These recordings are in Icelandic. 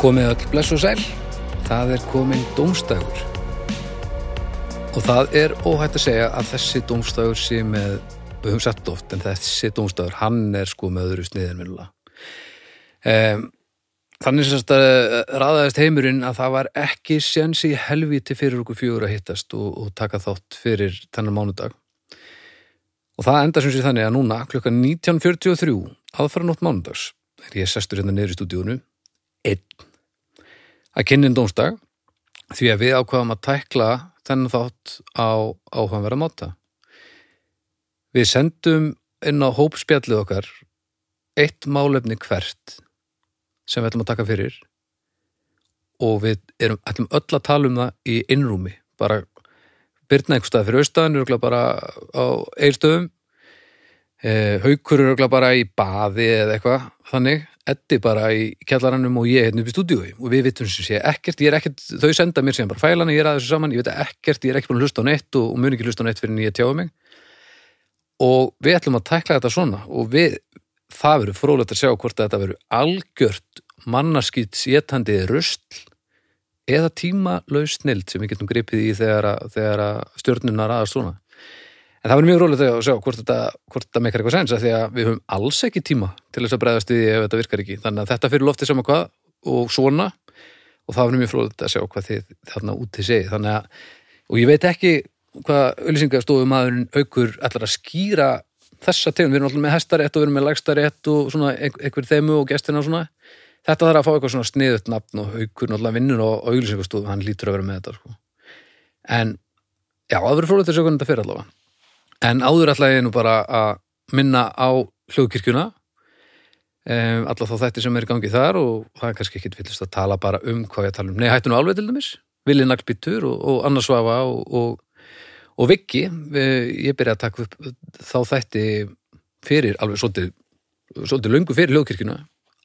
Komið öll bless og sæl, það er komin dómstægur. Og það er óhætt að segja að þessi dómstægur sé með, við höfum sett oft, en þessi dómstægur, hann er sko með öðru sniðin minnulega. Um, þannig sem að raðaðist heimurinn að það var ekki séns í helviti fyrir okkur fjögur að hittast og, og taka þátt fyrir þennan mánudag. Og það enda sem sé þannig að núna, klukkan 19.43, aðfara nótt mánudags, er ég sestur hérna niður í stúdíunu, einn, að kynnin dómstag, því að við ákvaðum að tækla þennan þátt á áhugaverða máta. Við sendum inn á hópspjallið okkar eitt málefni hvert sem við ætlum að taka fyrir og við erum ætlum öll að tala um það í innrúmi, bara byrna einhver stað fyrir austan, eru bara á eirstöðum haukur eru bara í baði eða eitthvað þannig, Eddi bara í kjallarannum og ég hérna upp í stúdíu og við vitum sem sé ekkert, ég er ekkert, þau senda mér sem bara fælana, ég er að þessu saman, ég veit ekkert ég er ekki búin að hlusta á neitt og, og mun ekki hlusta á neitt fyrir en ég tjáu mig. Og við ætlum að tækla þetta svona og við, það verður frólægt að sjá hvort þetta verður algjört mannaskýt sétandi röstl eða tímalaus snild sem við getum gripið í þegar, þegar stjórnunar aðast svona En það verður mjög rólega þegar að sjá hvort þetta, þetta meikar eitthvað sens að því að við höfum alls ekki tíma til þess að bregðast við ef þetta virkar ekki. Þannig að þetta fyrir loftið saman hvað og svona og það verður mjög frólægt að sjá hvað þið þarna úti segi. Þannig að, og ég veit ekki hvað auðlýsingastofum maðurinn aukur allar að skýra þessa tegum. Við erum alltaf með hestarétt og við erum með lagstarétt og svona einhver þeimu og gestina og svona. Þetta þarf að fá eitthvað svona sniðut nafn og aukur náttúrulega vinnur og auðlýsingastofum, En þetta áður ætla ég nú bara að minna á hljóðkirkjuna, um, alla þá þetta sem er í gangi þar og það er kannski ekkit villist að tala bara um hvað ég tala um. Nei, hættu nú alveg til dæmis, Vili Naglbítur og, og Anna Svafa og, og, og Viki. Ég byrja að taka upp þá þætti fyrir, alveg svolítið, svolítið lungu fyrir hljóðkirkjuna.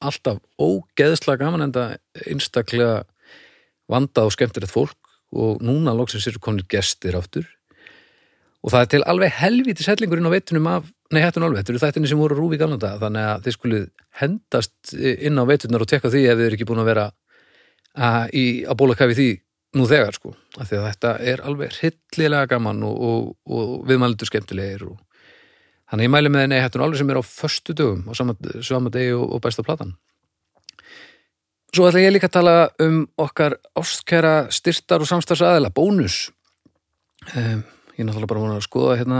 Alltaf ógeðslega gaman en það einstaklega vanda og skemmtilegt fólk og núna lóksins eru konir gestir áttur og það er til alveg helvítið sellingurinn á veitunum af, nei hættun alveg, þetta eru þættinni sem voru rúfi galanda, þannig að þið skulið hendast inn á veitunar og tekka því ef þið eru ekki búin að vera að, í, að bóla kafi því nú þegar sko, af því að þetta er alveg hryllilega gaman og, og, og viðmælendur skemmtilegir og þannig ég mæli með nei hættun alveg sem er á förstu dögum á sama degi og, og bæsta platan. Svo ætla ég líka að tala um okkar ástkæra styrtar og samstagsæðila, bónus. Um, ég er náttúrulega bara múin að skoða hérna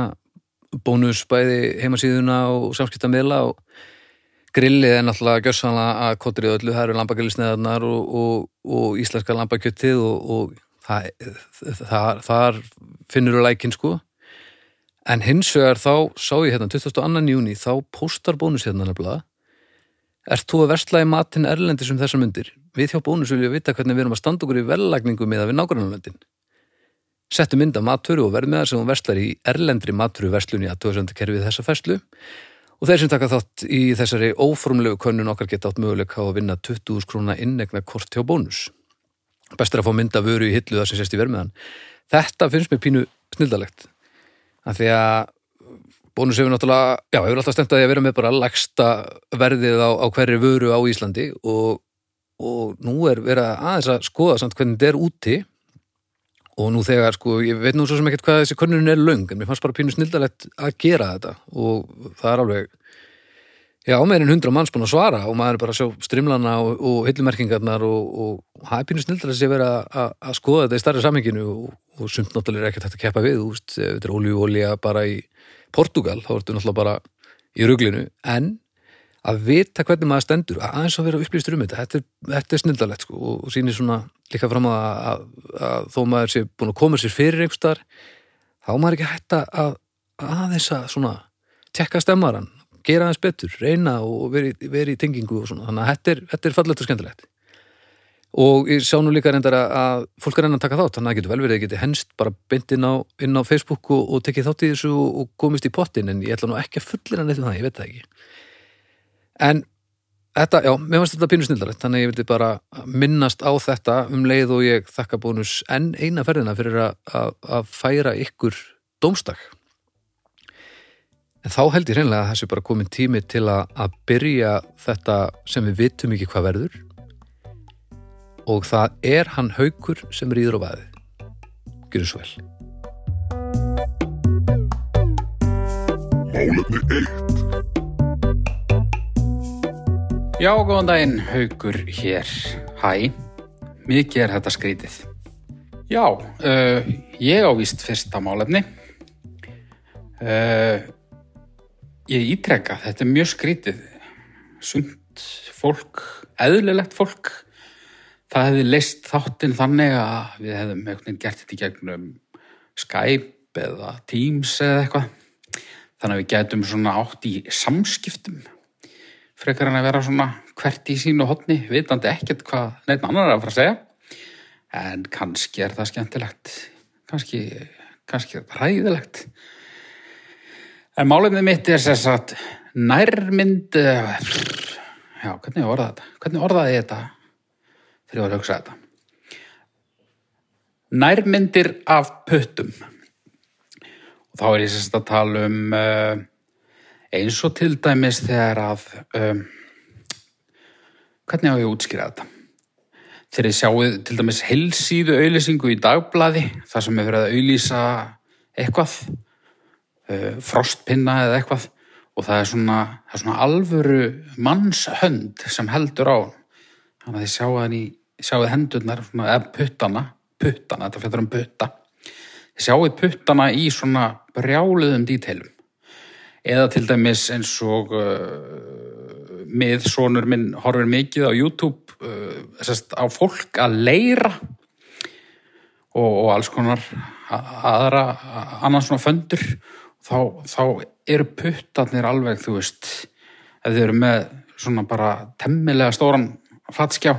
bónusbæði heimasíðuna og samskiptamila og grillið er náttúrulega gjörsanlega að kotrið öllu, það eru lambagrillisneðarnar og, og, og íslenska lambakjöttið og, og það, það, þar finnur þú lækin sko en hins vegar þá sá ég hérna 22. júni þá postar bónus hérna nefnilega Ert þú að versla í matin erlendi sem þessar myndir? Við hjá bónus vilja vita hvernig við erum að standa okkur í vellagningum með að við nágrannarlendin settu mynd af maturu og verðmiðar sem hún verslar í erlendri maturu verslunni að tóðsöndakerfið þessa ferslu og þeir sem taka þátt í þessari óformlegu könnun okkar geta átt möguleik á að vinna 20.000 krónar innegna kort hjá bónus. Bestur að fá mynda vöru í hillu það sem sést í verðmiðan. Þetta finnst mér pínu snildalegt af því að bónus hefur náttúrulega, já, hefur alltaf stemt að ég að vera með bara lagsta verðið á, á hverju vöru á Íslandi og, og nú er verið aðeins að skoða samt hvernig þetta er úti og nú þegar sko, ég veit nú svo sem ekkert hvað þessi könnun er löng, en mér fannst bara pínu snildalegt að gera þetta. Og það er alveg já, meirinn hundra manns búin að svara og maður er bara að sjá strimlana og, og hillumerkingarnar og, það er pínu snildalegt að vera að, skoða þetta í starra samhenginu og, og sumt náttúrulega er ekkert hægt að keppa við, þú veist, þetta er olju-olja bara í Portugal, þá ertu náttúrulega bara í ruglinu, en að vita hvernig maður stendur, að aðeins að vera upplýstur um þetta, þetta er, þetta er snildalegt sko, og sýnir svona líka fram að, að, að þó maður sé búin að koma sér fyrir einhverstar, þá maður ekki hætta að aðeins að svona tekka stemmaran, gera aðeins betur reyna og veri, veri í tengingu og svona, þannig að þetta er, þetta er fallegt og skemmtilegt. Og ég sá nú líka reyndar að fólk er reyna að taka þátt, þannig að það getur vel verið að geti henst bara beint inn á, inn á Facebook og, og tekið þátt í þessu og komist í pottin en ég ætla nú ekki að fullina neitt um það, ég veit það ekki En þetta, já, mér finnst þetta pínu snildarlegt, þannig ég vildi bara minnast á þetta um leið og ég þakka bónus enn eina ferðina fyrir að, að, að færa ykkur dómstak. En þá held ég hreinlega að þessi bara komin tími til að, að byrja þetta sem við vitum ekki hvað verður og það er hann haukur sem rýður á vaðið. Gjörðu svo vel. Málefni 1 Já, góðan daginn, Haukur hér. Hæ, mikið er þetta skrítið. Já, uh, ég ávist fyrsta málefni. Uh, ég ítrekka, þetta er mjög skrítið. Sumt fólk, eðlilegt fólk, það hefði leist þáttinn þannig að við hefðum einhvern veginn gert þetta í gegnum Skype eða Teams eða eitthvað. Þannig að við getum svona átt í samskiptum frekar hann að vera svona hvert í sínu hotni, vitandi ekkert hvað neitt annar er að fara að segja. En kannski er það skemmtilegt. Kannski, kannski er það ræðilegt en málefnið mitt er sér satt nærmynd já, hvernig orðaði þetta? Hvernig orðaði þetta? Þegar ég var að hugsa þetta. Nærmyndir af puttum. Og þá er ég sérst að tala um uh, eins og til dæmis þegar að um, hvernig á ég að útskýra þetta? Þegar ég sjáu til dæmis helsíðu auðlýsingu í dagblaði þar sem er verið að auðlýsa eitthvað uh, frostpinna eða eitthvað og það er svona, það er svona alvöru mannshönd sem heldur á þannig að þið sjáu hann í sjáu hendurnar, svona, eða puttana puttana, þetta fættur um putta. Þið sjáu puttana í svona brjáluðum díteilum eða til dæmis eins og uh, miðsónur minn horfir mikið á YouTube uh, sest, á fólk að leira og, og alls konar aðra, annars svona föndur þá, þá eru puttarnir alveg, þú veist ef þið eru með svona bara temmilega stóran fatskjá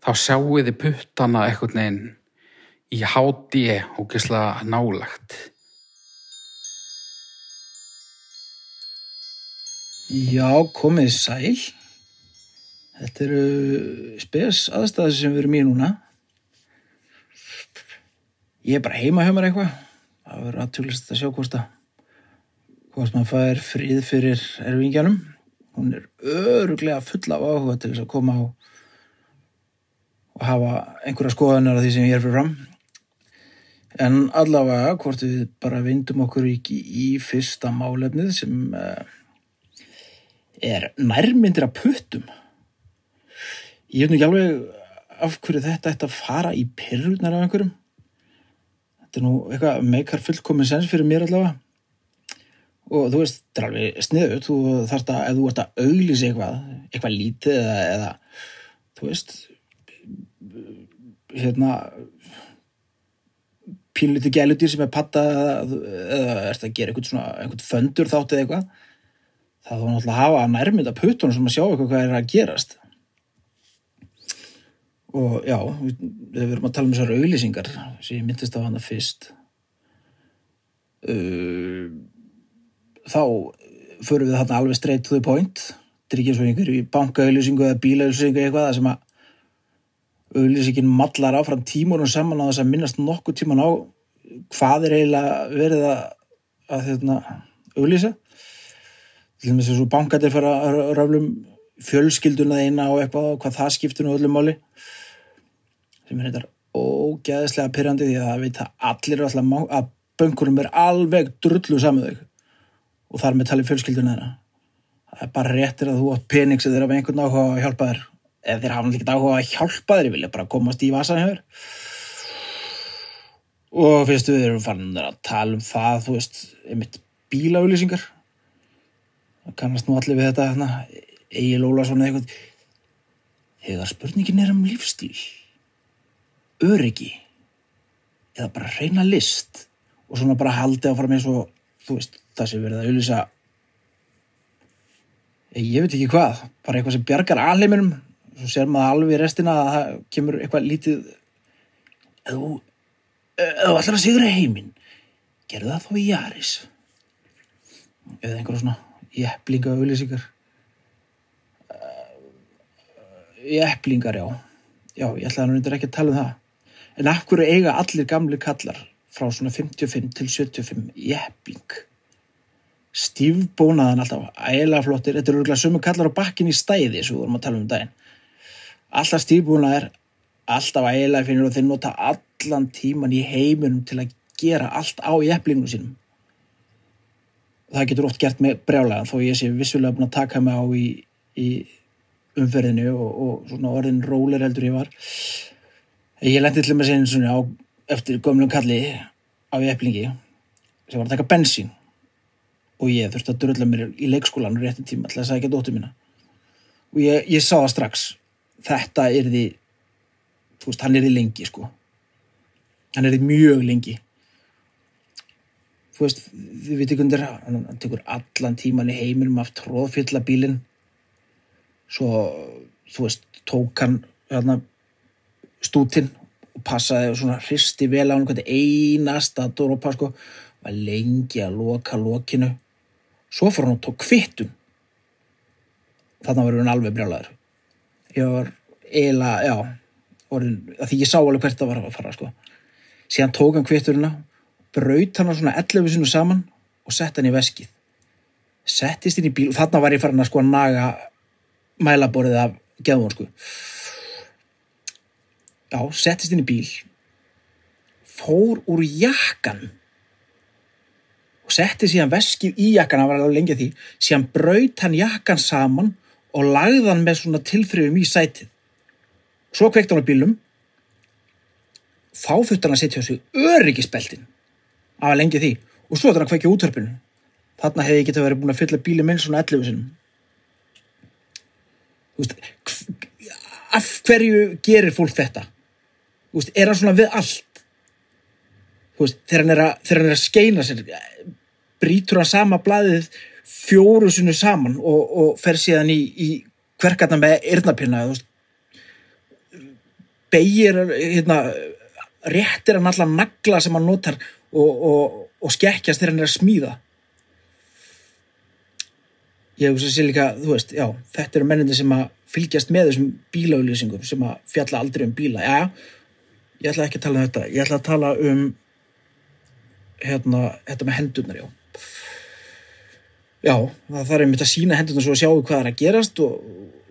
þá sjáu þið puttana eitthvað neginn í háti og gísla nálagt Já, komið sæl. Þetta eru spes aðstæði sem við erum í núna. Ég er bara heima hjá mér eitthvað. Það verður aðtúlist að sjá hvort að hvort maður fær frið fyrir erfingjanum. Hún er öruglega full af áhuga til þess að koma á og hafa einhverja skoðanar af því sem ég er fyrir fram. En allavega hvort við bara vindum okkur ekki í fyrsta málefnið sem... Er nærmyndir af puttum. Ég veit nú ekki alveg af hverju þetta ætti að fara í pyrrunar af einhverjum. Þetta er nú eitthvað meikar fullkomin sens fyrir mér allavega. Og þú veist, þetta er alveg sniður þú þarfst að, ef þú ert að auglýsa eitthvað eitthvað lítið eða, eða þú veist hérna pínlítið gælutir sem er patta eða, eða ert að gera eitthvað svona eitthvað föndur þátt eða eitthvað það var náttúrulega að hafa nærmynda puttunum sem að sjá eitthvað hvað er að gerast. Og já við, við verum að tala um þessar auðlýsingar sem ég myndist á hana fyrst. Uh, þá förum við þarna alveg straight to the point. Og einhverju bankaauðlýsingu eða bílaauðlýsingu eitthvað sem að auðlýsingin mallar áfram tímunum saman á þess að minnast nokkuð tíman á hvað er eiginlega verið að, að hérna, auðlýsa eins og bankatir fara að raflum fjölskylduna eina og eitthvað hvað það skiptur nú öllum máli. Sem er þetta ógæðislega pyrrandi því að það veit að allir er alltaf að bönkunum er alveg drullu saman þau. Og þar með talið fjölskylduna þeirra. Það er bara réttir að þú átt pening sem þeir hafa einhvern áhuga að hjálpa þér. Eða þeir hafa ekkert áhuga að hjálpa þér ég vilja bara komast í vasan hefur og fyrstu við erum fannin að tala um það þú veist, einmitt bílaulýsingar kannast nú allir við þetta hérna, Egil Ólason eða eitthvað. Þegar spurningin er um lífstíl öryggi eða bara reyna list og svona bara haldi áfram eins og þú veist, það sem verið að auðvisa ég veit ekki hvað bara eitthvað sem bjargar alheiminum svo ser maður alveg í restina að það kemur eitthvað lítið eða þú ætlar að sigra heiminn gerðu það þá í Jaris. Eða einhverja svona jæflinga auðlýsingar jæflingar, já. Já, ég ætlaði nú reyndir ekki að tala um það. En af hverju eiga allir gamli kallar frá svona 55 til 75 jæfling stífbónaðan alltaf, ægilega flottir. Þetta eru örgulega sömu kallar á bakkin í stæði sem við vorum að tala um daginn. Alltaf stífbónað er alltaf ægilega finnir og þeir nota allan tíman í heiminum til að gera allt á jeflingum sínum það getur oft gert með brjálega þó ég sé vissulega búin að taka mig á í, í umferðinu og, og svona orðin róler heldur ég var. Ég lendi til með sinni svona á eftir gömlum kalli á jeflingi sem var að taka bensín og ég þurfti að drölla mér í leikskólan réttin tíma til að sækja dóttur mína. Og ég, ég sá það strax. Þetta er því þú veist, hann er því lengi sko. Hann er því mjög lengi þú veist, þið viti kundir hann, tekur allan tíman í heiminum af tróðfylla bílinn svo, þú veist, tók hann hérna stútin og passaði og svona hristi vel á hann hvernig einasta dóropa sko var lengi að loka lokinu. Svo fór hann og tók kvittun þarna var hann alveg brjálæður ég var eiginlega, já orðin, að því ég sá alveg hvert það var að fara sko. síðan tók hann kvitturina braut hann á svona 11 sinu saman og sett hann í veskið. Settist inn í bíl og þarna var ég farin að sko að naga mælaborðið af geðvon sko. Já, settist inn í bíl fór úr jakkan og setti síðan veskið í jakkan, það var alveg lengi að því síðan braut hann jakkan saman og lagði hann með svona tilþrifum í sætið. Svo kveikt hann á bílum þá þurfti hann að setja á sig öryggisbeltin það var lengi að því. Og svo þurfti hann að kveikja útörpinu þarna hefði ég getið verið búin að fylla bíli minn svona 11 sinum þú veist af hverju gerir fólk þetta? Þú veist, er hann svona við allt? Þú veist, þegar hann er að, hann er að skeina sér brýtur hann sama blaðið fjóru sinu saman og, og fer síðan í, í kverkarna með yrnapinna þú veist beigir hérna, réttir hann allan nagla sem hann notar og, og, og skekkjast þegar hann er að smíða. Ég hugsa sér líka, þú veist, já, þetta eru mennindi sem að fylgjast með þessum bílaulýsingum sem að fjalla aldrei um bíla, já, ég ætla ekki að tala um þetta, ég ætla að tala um hérna, þetta með hendurnar, já. Já, það þarf einmitt að sína hendurnar svo að sjáu hvað er að gerast og,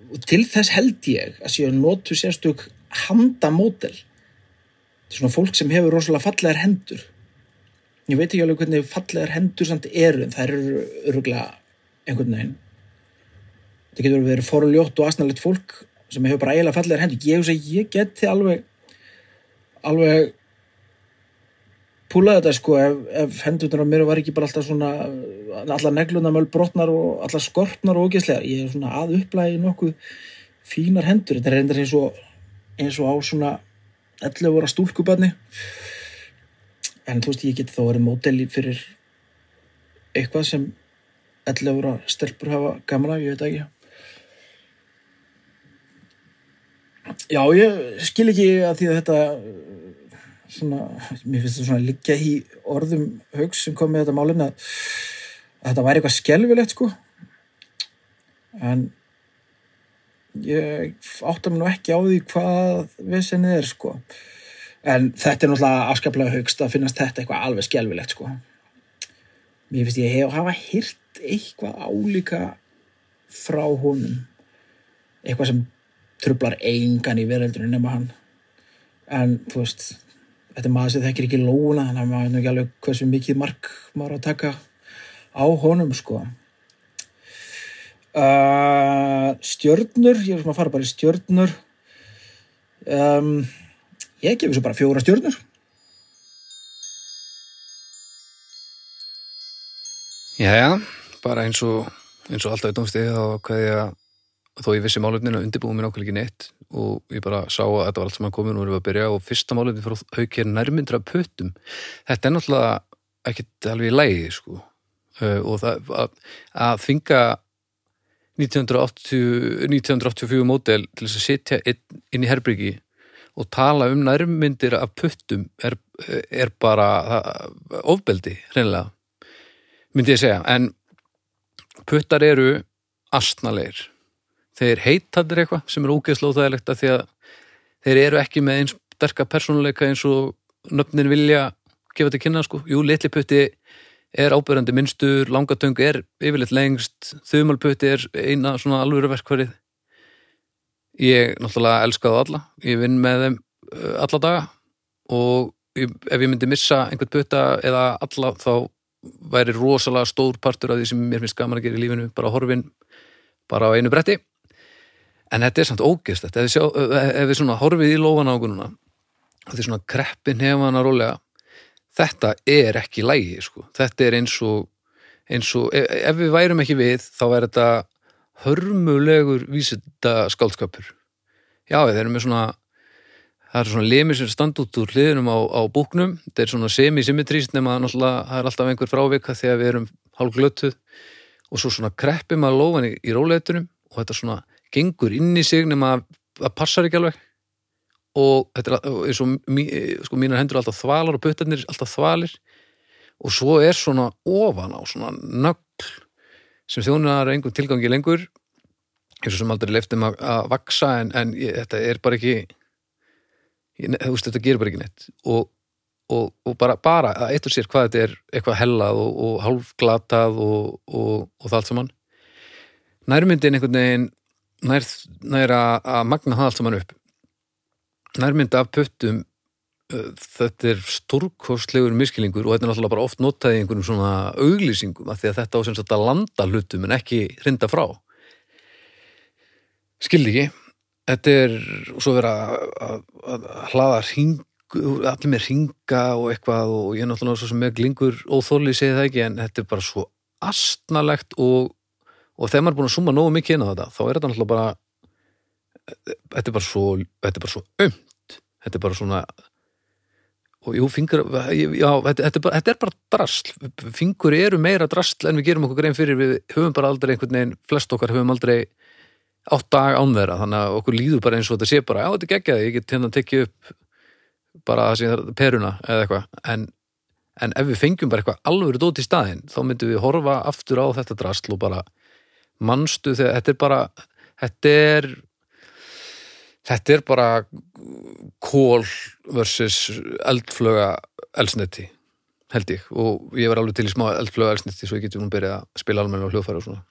og til þess held ég að séu notu sérstök handamódel. Svona fólk sem hefur rosalega fallegar hendur ég veit ekki alveg hvernig fallegar hendur samt eru en það eru öruglega einhvern veginn. Það getur verið forljótt og asnalegt fólk sem hefur bara eiginlega fallegar hendur. Ég að ég geti alveg alveg púlaði þetta sko ef, ef hendurnar á mér var ekki bara alltaf svona allar negluna möl brotnar og allar skorpnar og ógeðslega ég er svona að upplægi nokkuð fínar hendur. Þetta er reyndar eins og eins og á svona 11 voru stúlkubarni en þú veist ég geti þá verið módeli fyrir eitthvað sem 11 voru stelpur hafa gaman af, ég veit ekki. Já, ég skil ekki að því að þetta svona, mér finnst þetta svona liggja í orðum haugs sem kom með þetta málefni að, að þetta væri eitthvað skelfilegt sko. En ég átta mig nú ekki á því hvað vissinni er sko en þetta er náttúrulega afskaplega haugst að finnast þetta eitthvað alveg skelfilegt sko. Mér finnst ég hef hafa hýrt eitthvað álíka frá honum. Eitthvað sem trublar engan í veröldunum nema hann. En þú veist þetta maður sem þekkir ekki lóna þannig að maður veit ekki alveg hversu mikið mark maður að taka á honum sko. Uh, stjörnur ég er sem að fara bara í stjörnur. Um, ég gefi svo bara fjóra stjörnur. Jæja, bara eins og, eins og alltaf í dómstegi þá hvað ég að þó ég vissi málefninu undirbúið mér okkur ekki neitt og ég bara sá að þetta var allt sem að komið og við að byrja og fyrsta málefni frá hauk er nærmyndra puttum. Þetta er náttúrulega ekkit alveg í lægi sko. Uh, og það að, að þvinga 1980, 1984 mótel til þess að sitja inn, inn í herbyggi og tala um nærmyndir af puttum er, er bara ofbeldi, reynilega myndi ég segja, en puttar eru astnalegir þeir heitadir eitthvað sem er ógeðslóðægilegt að því að þeir eru ekki með eins sterka persónuleika eins og nöfnin vilja gefa til kynna sko. Jú, litli putti er ábyrjandi minnstur, langatöng er yfirleitt lengst, þumalputti er eina svona alvöru verkvarið. Ég náttúrulega elska það alla, ég vinn með þeim uh, alla daga. Og ég, ef ég myndi missa einhvern putta eða alla þá væri rosalega stór partur af því sem mér finnst gaman að gera í lífinu bara horfin bara á einu bretti. En þetta er samt ógist ef við, sjá, ef við svona horfið í lófana á gununa og því svona kreppin hefana rólega þetta er ekki lægi sko. þetta er eins og, eins og ef, ef við værum ekki við þá er þetta hörmulegur vísita skáldskapur já, þeir eru með svona það eru svona limir sem standa út úr hliðinum á, á búknum, þetta er svona semi-symmetrist nema náttúrulega það er alltaf einhver frávika þegar við erum hálf glötuð og svo svona kreppum að lófan í, í róleitunum og þetta svona gengur inn í sig nema að það passar ekki alveg. Og þetta er eins og sko, mínar hendur er alltaf þvalar og puttarnir alltaf þvalir. Og svo er svona ofan á svona nögl sem þjónar engum tilgangi lengur eins og sem aldrei leiftum að, að vaksa en, en ég, þetta er bara ekki ég, veist þetta gerir bara ekki neitt. Og, og, og bara, bara að eitt og sér hvað þetta er eitthvað hellað og, og hálfglatað og það allt saman. Nærmyndin einhvern veginn nær, nær að, magna það allt saman upp. Nærmynd af puttum þetta er stórkostlegur miskilingur og þetta er náttúrulega bara oft notað í einhvern svona auglýsingum af því að þetta á sem sagt að landa hlutum en ekki hrinda frá. Skildi ekki. Þetta er svo vera að, að hlaða hring allir með ringa og eitthvað og ég er náttúrulega svo sem með glingur óþóli segi það ekki en þetta er bara svo astnalegt og, og þegar maður er búin að suma nógu mikið inn á þetta þá er þetta náttúrulega bara þetta er bara svo þetta er bara svo ömt þetta er bara svona og jú, fingur já, þetta, þetta, er bara, þetta er bara drasl. Fingur eru meira drasl en við gerum okkur grein fyrir. Við höfum bara aldrei einhvern veginn flest okkar höfum aldrei átt dag án þeirra. Þannig að okkur líður bara eins og þetta sé bara já, þetta er geggjaði, ég get hérna að tekja upp bara sem peruna eða eitthvað. En, en ef við fengjum bara eitthvað alveg dót í staðinn þá myndum við horfa aftur á þetta drasl og bara mannstu þegar þetta er bara þetta er þetta er bara kól versus eldflöga elsneti held ég. Og ég var alveg til í smá eldflöga elsneti svo ég geti nú byrjað að spila almenna og hljóðfæra og svona.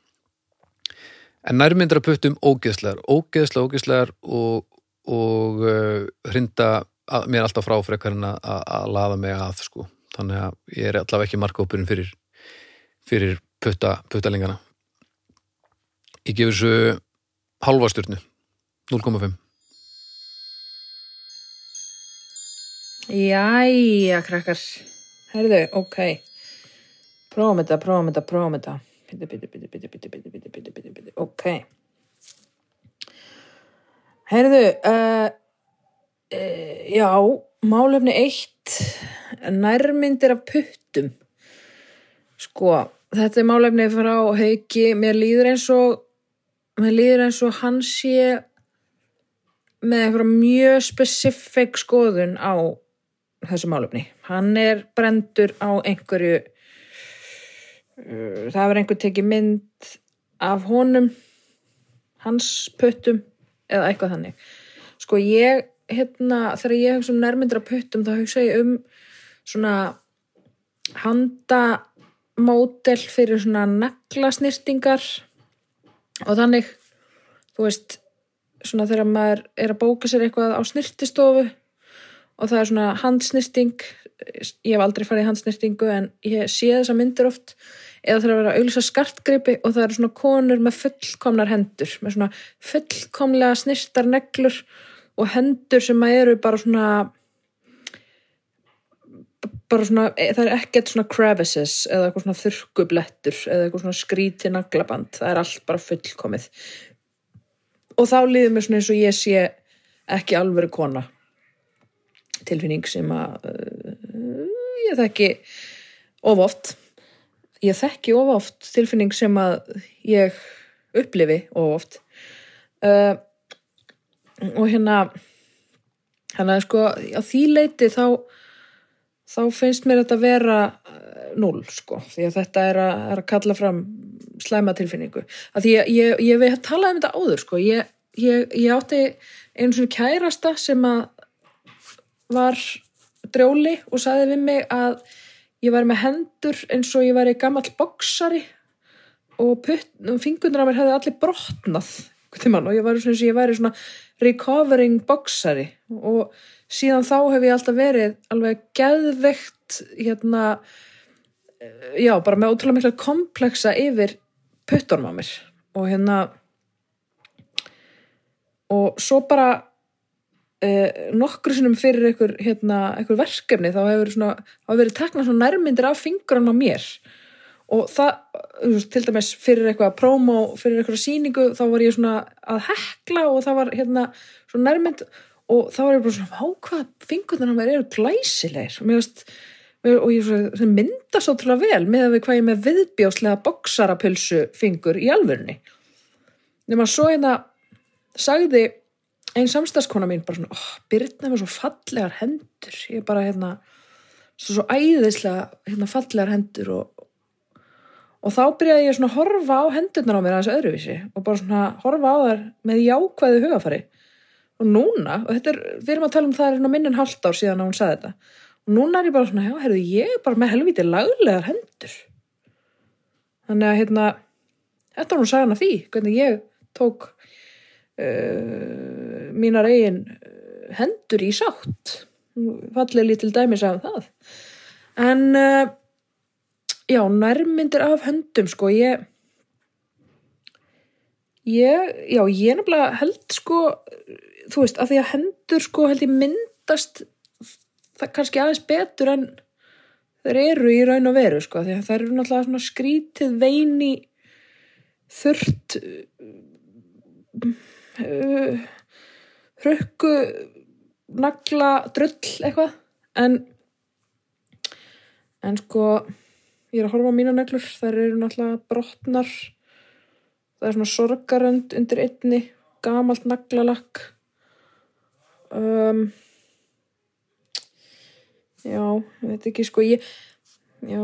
En nærmyndra puttum ógeðslegar ógeðslega ógeðslegar og, og uh, hrinda að, mér alltaf frá frekar en að, að laða mig að sko. Þannig að ég er allavega ekki markópurinn fyrir fyrir putta, puttalingana ég gefur þessu halva stjórnu 0,5 Jæja, krakkar. Herðu, ok. Prófum þetta, prófum þetta, prófum þetta. Bitti, bitti, bitti, bitti, bitti, bitti, bitti, bitti, bitti, bitti, ok. Herðu, uh, uh, já, málefni eitt, nærmyndir af puttum. Sko, þetta er málefni frá hauki, mér líður eins og, mér líður eins og hann sé með einhverja mjög spesifik skoðun á þessu málefni. Hann er brendur á einhverju uh, það hefur einhver tekið mynd af honum hans puttum eða eitthvað þannig. Sko ég, hérna, þegar ég hugsa um nærmyndra puttum þá hugsa ég um svona handamódel fyrir svona neglasnýrtingar og þannig, þú veist svona þegar maður er að bóka sér eitthvað á snirtistofu og það er svona handsnirting ég hef aldrei farið í handsnirtingu en ég sé þessa myndir oft. Eða það er að vera auðvisa skartgripi og það eru svona konur með fullkomnar hendur með svona fullkomlega snirtar neglur og hendur sem eru bara svona bara svona, það er ekkert svona crevices eða eitthvað svona þurrkublettur eða eitthvað svona skríti naglaband. Það er allt bara fullkomið. Og þá líður mér svona eins og ég sé ekki alveg kona tilfinning sem að uh, ég þekki of oft. Ég þekki of oft tilfinning sem að ég upplifi of oft. Uh, og hérna hérna sko á því leiti þá þá finnst mér þetta að vera null sko, því að þetta er að, er að kalla fram slæma tilfinningu. Að því ég, ég, ég veit að tala um þetta áður sko, ég, ég, ég átti einu svona kærasta sem að var drjóli og saði við mig að ég var með hendur eins og ég var í gammal boksari og fingurnar af mér hefði allir brotnað og ég var eins og ég væri svona recovering boksari og síðan þá hef ég alltaf verið alveg geðveikt hérna eh, já, bara með ótrúlega mikla kompleksa yfir puttunum á mér. Og hérna og svo bara eh, nokkru sinnum fyrir einhver, hérna, einhver verkefni þá hefur svona, hefur verið teknað nærmyndir af fingurinn á mér. Og það, til dæmis fyrir eitthvað promo, fyrir eitthvað sýningu þá var ég svona að hekla og það var hérna svona nærmynd og þá var ég bara svona, á hvað fingurinn á mér eru glæsilegir. Og mér veist og ég svona, mynda svo trúlega vel með að við hvað ég með viðbjóslega boksarapilsu fingur í alvörunni. Nema svo hérna sagði einn samstagskona mín bara svona, oh, Birna með svo fallegar hendur. Ég bara hérna svo, svo æðislega hérna, fallegar hendur og, og þá byrjaði ég svona að horfa á hendurnar á mér aðeins öðruvísi og bara svona horfa á þær með jákvæðu hugafari. Og núna, og þetta er, við erum að tala um það er minn en halvt ár síðan að hún sagði þetta. Og núna er ég bara svona, já, herðu, ég er bara með helviti laglegar hendur. Þannig að hérna þetta var nú sagan af því, hvernig ég tók uh, mínar eigin uh, hendur í sátt. Fallið lítil dæmis af það. En uh, já, nærmyndir af höndum sko, ég ég, já, ég nefnilega held sko, þú veist, að því að hendur sko held ég myndast það kannski aðeins betur en þeir eru í raun og veru sko, því að það eru náttúrulega svona skrítið veini þurrt uh, hrökku nagla drull eitthvað. En en sko ég er að horfa á mína neglur. Þær eru náttúrulega brotnar. Það er svona sorgarönd undir einni gamalt naglalakk. Um, já, ég veit ekki sko ég, já.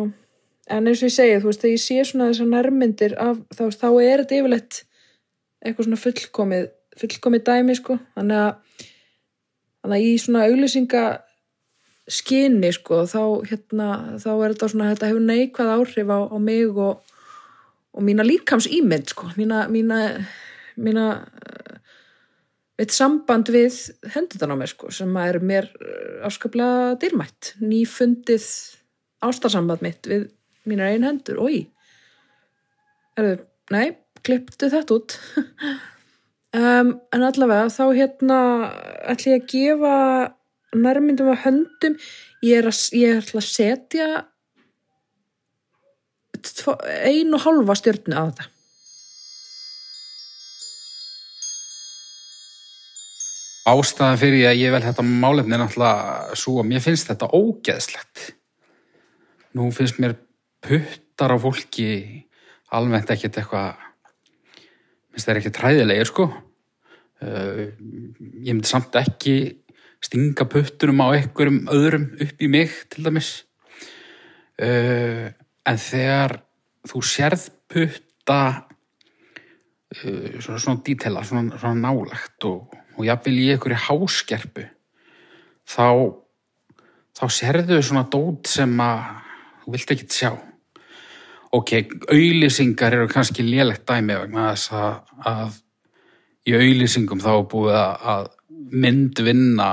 En eins og ég segi, þú veist, þegar ég sé svona þessar nærmyndir af, þá, þá er þetta yfirleitt eitthvað svona fullkomið fullkomið dæmi sko. Þannig að, þannig að í svona auglýsinga skinni sko þá hérna, þá er þetta svona þetta hefur neikvæð áhrif á, á mig og, og mína líkams ímynd sko, mína mína, mína eitt samband við hendutan á mér sko sem er mér eh, afskaplega dýrmætt. Nýfundið ástarsamband mitt við mínar einn hendur, oi Erðu, nei, klipptu þetta út um, en allavega þá hérna ætla ég að gefa nærmyndum af höndum ég er að, ég ætla að setja tvo- ein og hálfa stjörnu á þetta Ástæðan fyrir að ég vel þetta málefni er náttúrulega svo að mér finnst þetta ógeðslegt. Nú finnst mér puttar á fólki almennt ekkert eitthvað, minnst það er ekki træðilegir sko. Uh, ég myndi samt ekki stinga puttunum á einhverjum öðrum upp í mig til dæmis. Uh, en þegar þú sérð putta uh, svona, svona dítela, svona, svona nálagt og, og jafnvel í einhverju háskerpu þá þá sérðu svona dót sem að þú vilt ekki sjá ok, auðlýsingar eru kannski lélegt dæmi vegna þess að, að í auðlýsingum þá er búið að, myndvinna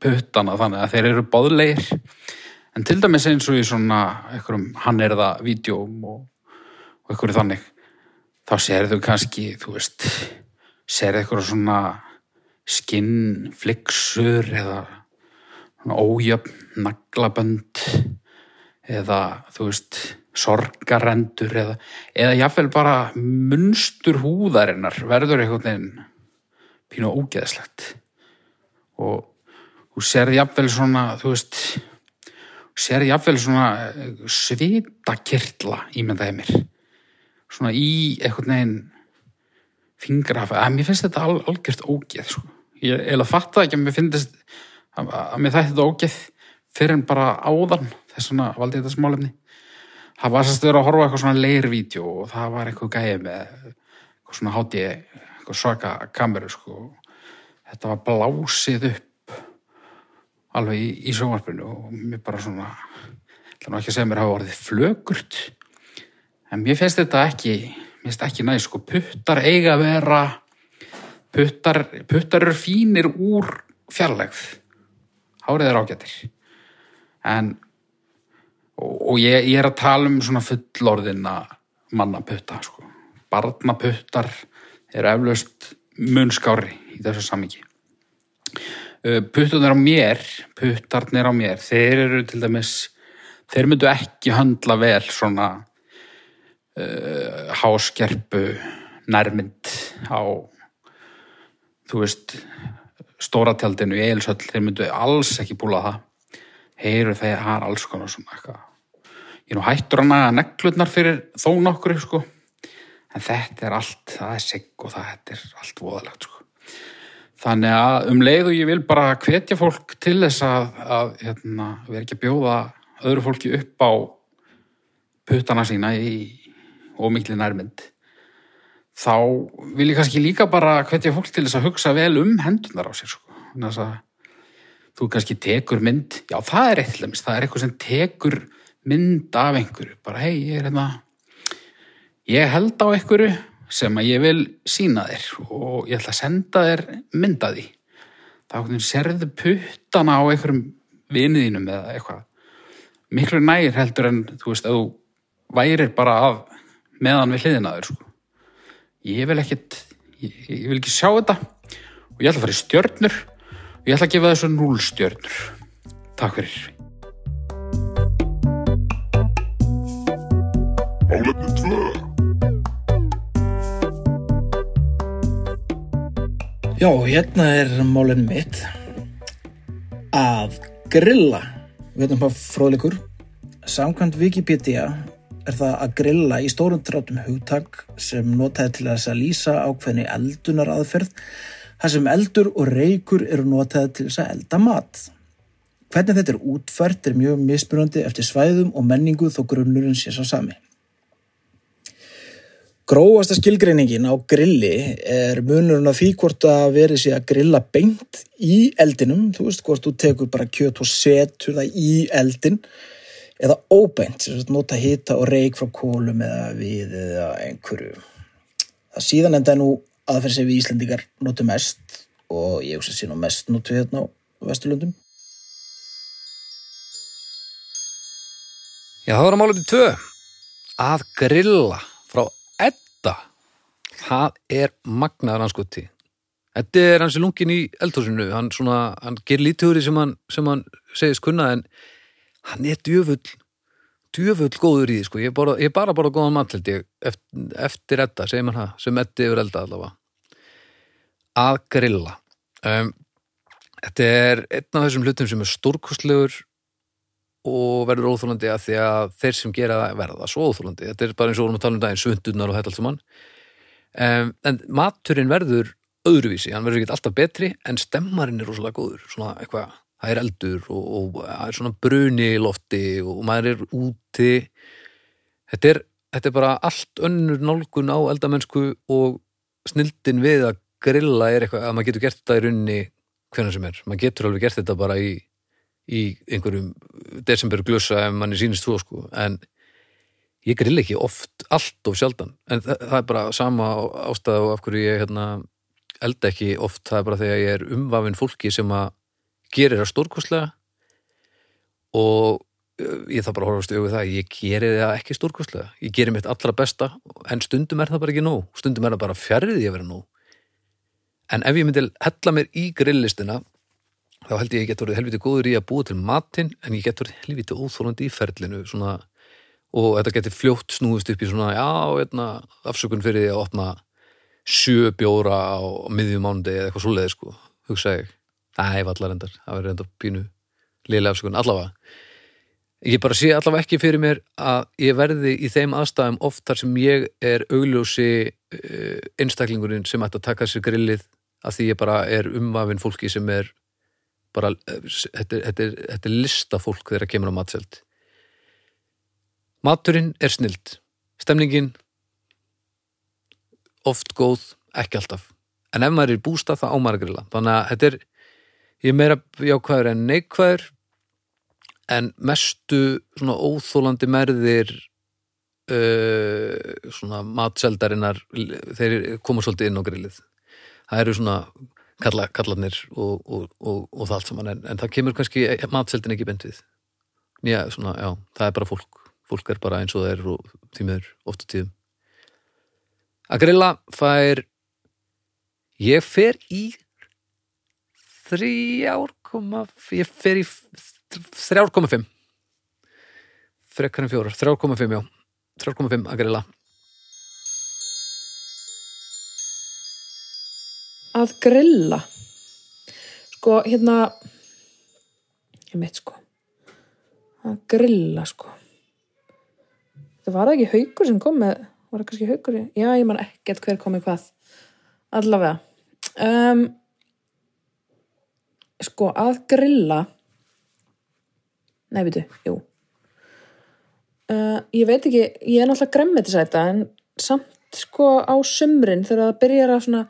puttana þannig að þeir eru báðlegir en til dæmis eins og í svona einhverjum hann er það vídjóm og, og einhverju þannig þá sérðu kannski, þú veist sérðu einhverju svona skinnflixur eða ójöfn naglabönd eða þú veist sorgarendur eða, eða jáfnvel bara munstur húðarinnar verður einhvern veginn pínu ógeðslegt. Og þú sérði jafnvel svona þú veist sérði jafnvel svona svitakirtla ímyndaði mér. Svona í einhvern veginn fingraf, að mér finnst þetta al, algjört ógeð sko. ég eða fatta ekki að mér finnst að, að mér þætti þetta ógeð fyrir en bara áðan þess svona valdi þetta smálefni það var sérst að vera að horfa eitthvað svona leirvídeó og það var eitthvað gæði með eitthvað svona hátti eitthvað svaka kameru sko. þetta var blásið upp alveg í, í sjónvarpinu og mér bara svona ætla nú ekki að segja mér hafa orðið flögurt en mér finnst þetta ekki mér finnst ekki næst sko. Puttar eiga að vera puttar, puttar eru fínir úr fjarlægð. Hárið er ágættir en og, ég, ég er að tala um svona fullorðina mannaputta sko. barnaputtar eru eflaust munskári í þessu samingi puttarnir á mér puttarnir á mér, þeir eru til dæmis þeir myndu ekki höndla vel svona uh, háskerpu nærmynd á þú veist stóratjaldinu í Eilsöll, þeir myndu alls ekki búla það. Heyru þeir har alls konar svona eitthvað ég nú hættur að naga neglutnar fyrir þó nokkur sko en þetta er allt, það er sigg og það er allt voðalegt sko þannig að um leið og ég vil bara hvetja fólk til þess að, að hérna, vera ekki að bjóða öðru fólki upp á puttana sína í ómikli nærmynd þá vil ég kannski líka bara hvetja fólk til þess að hugsa vel um hendunar á sér sko. Þannig að þú kannski tekur mynd já það er eitt til dæmis, það er eitthvað sem tekur mynd af einhverju. Bara hei ég er hérna ég held á einhverju sem að ég vil sína þér og ég ætla að senda þér mynda því. Hvernig serðu puttana á einhverjum viniðínum eða eitthvað. Miklu nær heldur en þú veist þú værir bara af meðan við hliðina þér sko. ég vil ekkit ég, ég vil ekki sjá þetta og ég ætla að fara í stjörnur og ég ætla að gefa þessu núl stjörnur. Takk fyrir Málefni 2 Já, hérna er málinn mitt að grilla. Við veitum hvað fróðleikur. Samkvæmt Wikipedia er það að grilla í stórum drátum hugtak sem notaði til að lýsa ákveðni eldunar aðferð þar sem eldur og reykur eru notaði til að elda mat. Hvernig þetta er útfært er mjög mismunandi eftir svæðum og menningu þó grunnurinn sé svo sami. Grófasta skilgreiningin á grilli er munurinn af því hvort að verið sé að grilla beint í eldinum, þú veist hvort þú tekur bara kjöt og setur það í eldin eða óbeint, sem sagt nota hita og reik frá kólum eða við eða einhverju. Það síðan enda nú aðferð sem við Íslendingar notum mest og ég hugsa nú mest notu hérna á Vesturlundum. Já, það var að málum tvö. Að grilla Edda. Það er magnaður hans gutti. Eddi er hans lungin í eldhúsinu. Hann, svona, hann ger lítið úr því sem hann, sem hann segist kunna en hann er djöfull djöfull góður í því sko. Ég er bara, ég er bara bara góðan mat held ég eftir, eftir Edda, segir maður það, sem Eddi yfir elda allavega. Að grilla. Um, þetta er einn af þessum hlutum sem er stórkostlegur og verður óþólandi að því að þeir sem gera það verða svo óþólandi. Þetta er bara eins og vorum að tala um daginn svundunar og þetta allt saman. Um, en maturinn verður öðruvísi, hann verður ekki alltaf betri en stemmarinn er rosalega góður. Svona eitthvað, það er eldur og, og það er svona bruni í lofti og maður er úti. Þetta er, þetta er bara allt önnur nálgun á eldamennsku og snildin við að grilla er eitthvað að maður getur gert þetta í runni hvernig sem er. Maður getur alveg gert þetta bara í í einhverjum desember glössa ef manni sýnist svo sko. En ég grill ekki oft allt of sjaldan. En það, það er bara sama ástæða og af hverju ég hérna, elda ekki oft. Það er bara þegar ég er umvafin fólki sem að gerir það stórkostlega og ég þarf bara að horfast auðvitað það ég gerir það ekki stórkostlega. Ég gerir mitt allra besta en stundum er það bara ekki nóg. Stundum er það bara fjarrið ég að vera nóg. En ef ég myndi hella mér í grilllistina þá held ég að ég get verið helviti góður í að búa til matinn en ég get verið helviti óþólandi í ferlinu svona, og þetta getur fljótt snúist upp í svona já, eitna, afsökun fyrir því að opna sjö bjóra á miðjum mánuði eða eitthvað svoleiði sko hugsa ég, næ, vallar endar það verður enda pínu liðlega afsökun. Allavega, ég bara sé allavega ekki fyrir mér að ég verði í þeim aðstæðum oft þar sem ég er augljósi uh, einstaklingurinn sem ætti að taka sér grillið að því ég bara er umvafin fólki sem er bara, þetta þetta þetta er listafólk þegar það kemur á matseld. Maturinn er snild. Stemningin oft góð, ekki alltaf. En ef maður er í bústa það ámar að grilla. Þannig að þetta er ég er meira jákvæður en neikvæður. En mestu svona óþólandi merðir uh, svona matseldarinnar þeir koma svolítið inn á grillið. Það eru svona kalla, kallarnir og, og, og, og það allt saman. En, en það kemur kannski matseldin ekki bent við. Já, svona, já, það er bara fólk. Fólk er bara eins og það er og tímiður oft og tíðum. Að grilla fær ég fer í þrjár koma ég fer í þrjár koma fimm. Frekar en fjórar, þrjár koma fimm já. Þrjár koma fimm að grilla að grilla. Sko hérna ég mitt sko. Að grilla sko. Það var ekki haukur sem kom með var það kannski haukur í- já ég man ekkert hver kom með hvað. Allavega. Um, sko að grilla. Nei veitu, jú. Uh, ég veit ekki ég er náttúrulega gremmetisæta en samt sko á sumrin þegar það byrjar að svona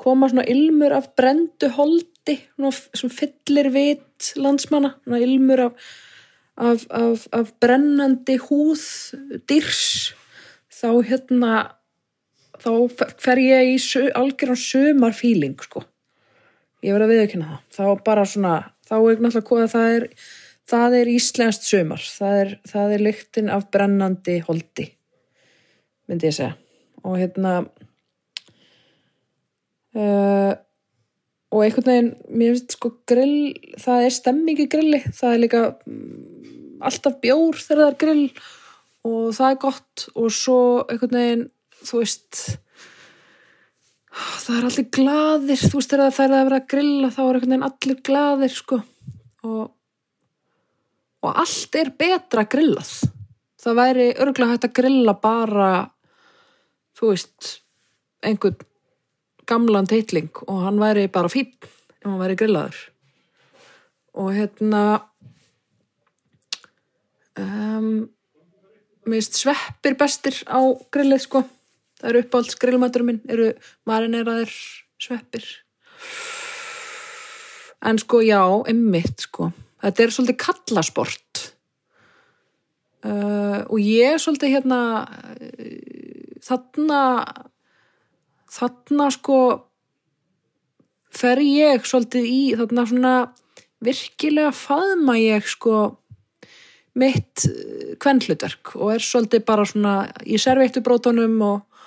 koma svona ilmur af brendu holdi svona, fyllir vit landsmanna, svona ilmur af, af, af, af brennandi húð dyrs þá hérna þá fer- ég í su, algjöran sumarfíling sko. Ég verð að viðurkenna það. Þá bara svona, þá er náttúrulega það er það er íslenskt sumar. Það er, það er lyktin af brennandi holdi myndi ég segja. Og hérna uh, og einhvern veginn mér finnst sko grill það er stemming í grilli. Það er líka mm, alltaf bjór þegar það er grill og það er gott. Og svo einhvern veginn þú veist það er allir glaðir. Þú veist þegar það er að vera að grilla þá er einhvern veginn allir glaðir sko. Og og allt er betra grillað. Það væri örgulega hægt að grilla bara þú veist einhvern gamlan teitling og hann væri bara fín ef hann væri grillaður. Og hérna um, minnst sveppir bestir á grillið sko. Það eru uppáhalds grillmættur minn eru marineraðir sveppir. En sko já, emmitt sko. Þetta er svolítið kallasport. Uh, og ég er svolítið hérna uh, þarna þarna sko fer ég svolítið í þarna svona virkilega faðma ég sko mitt kvennhlutverk og er svolítið bara svona í serveittu brótunum og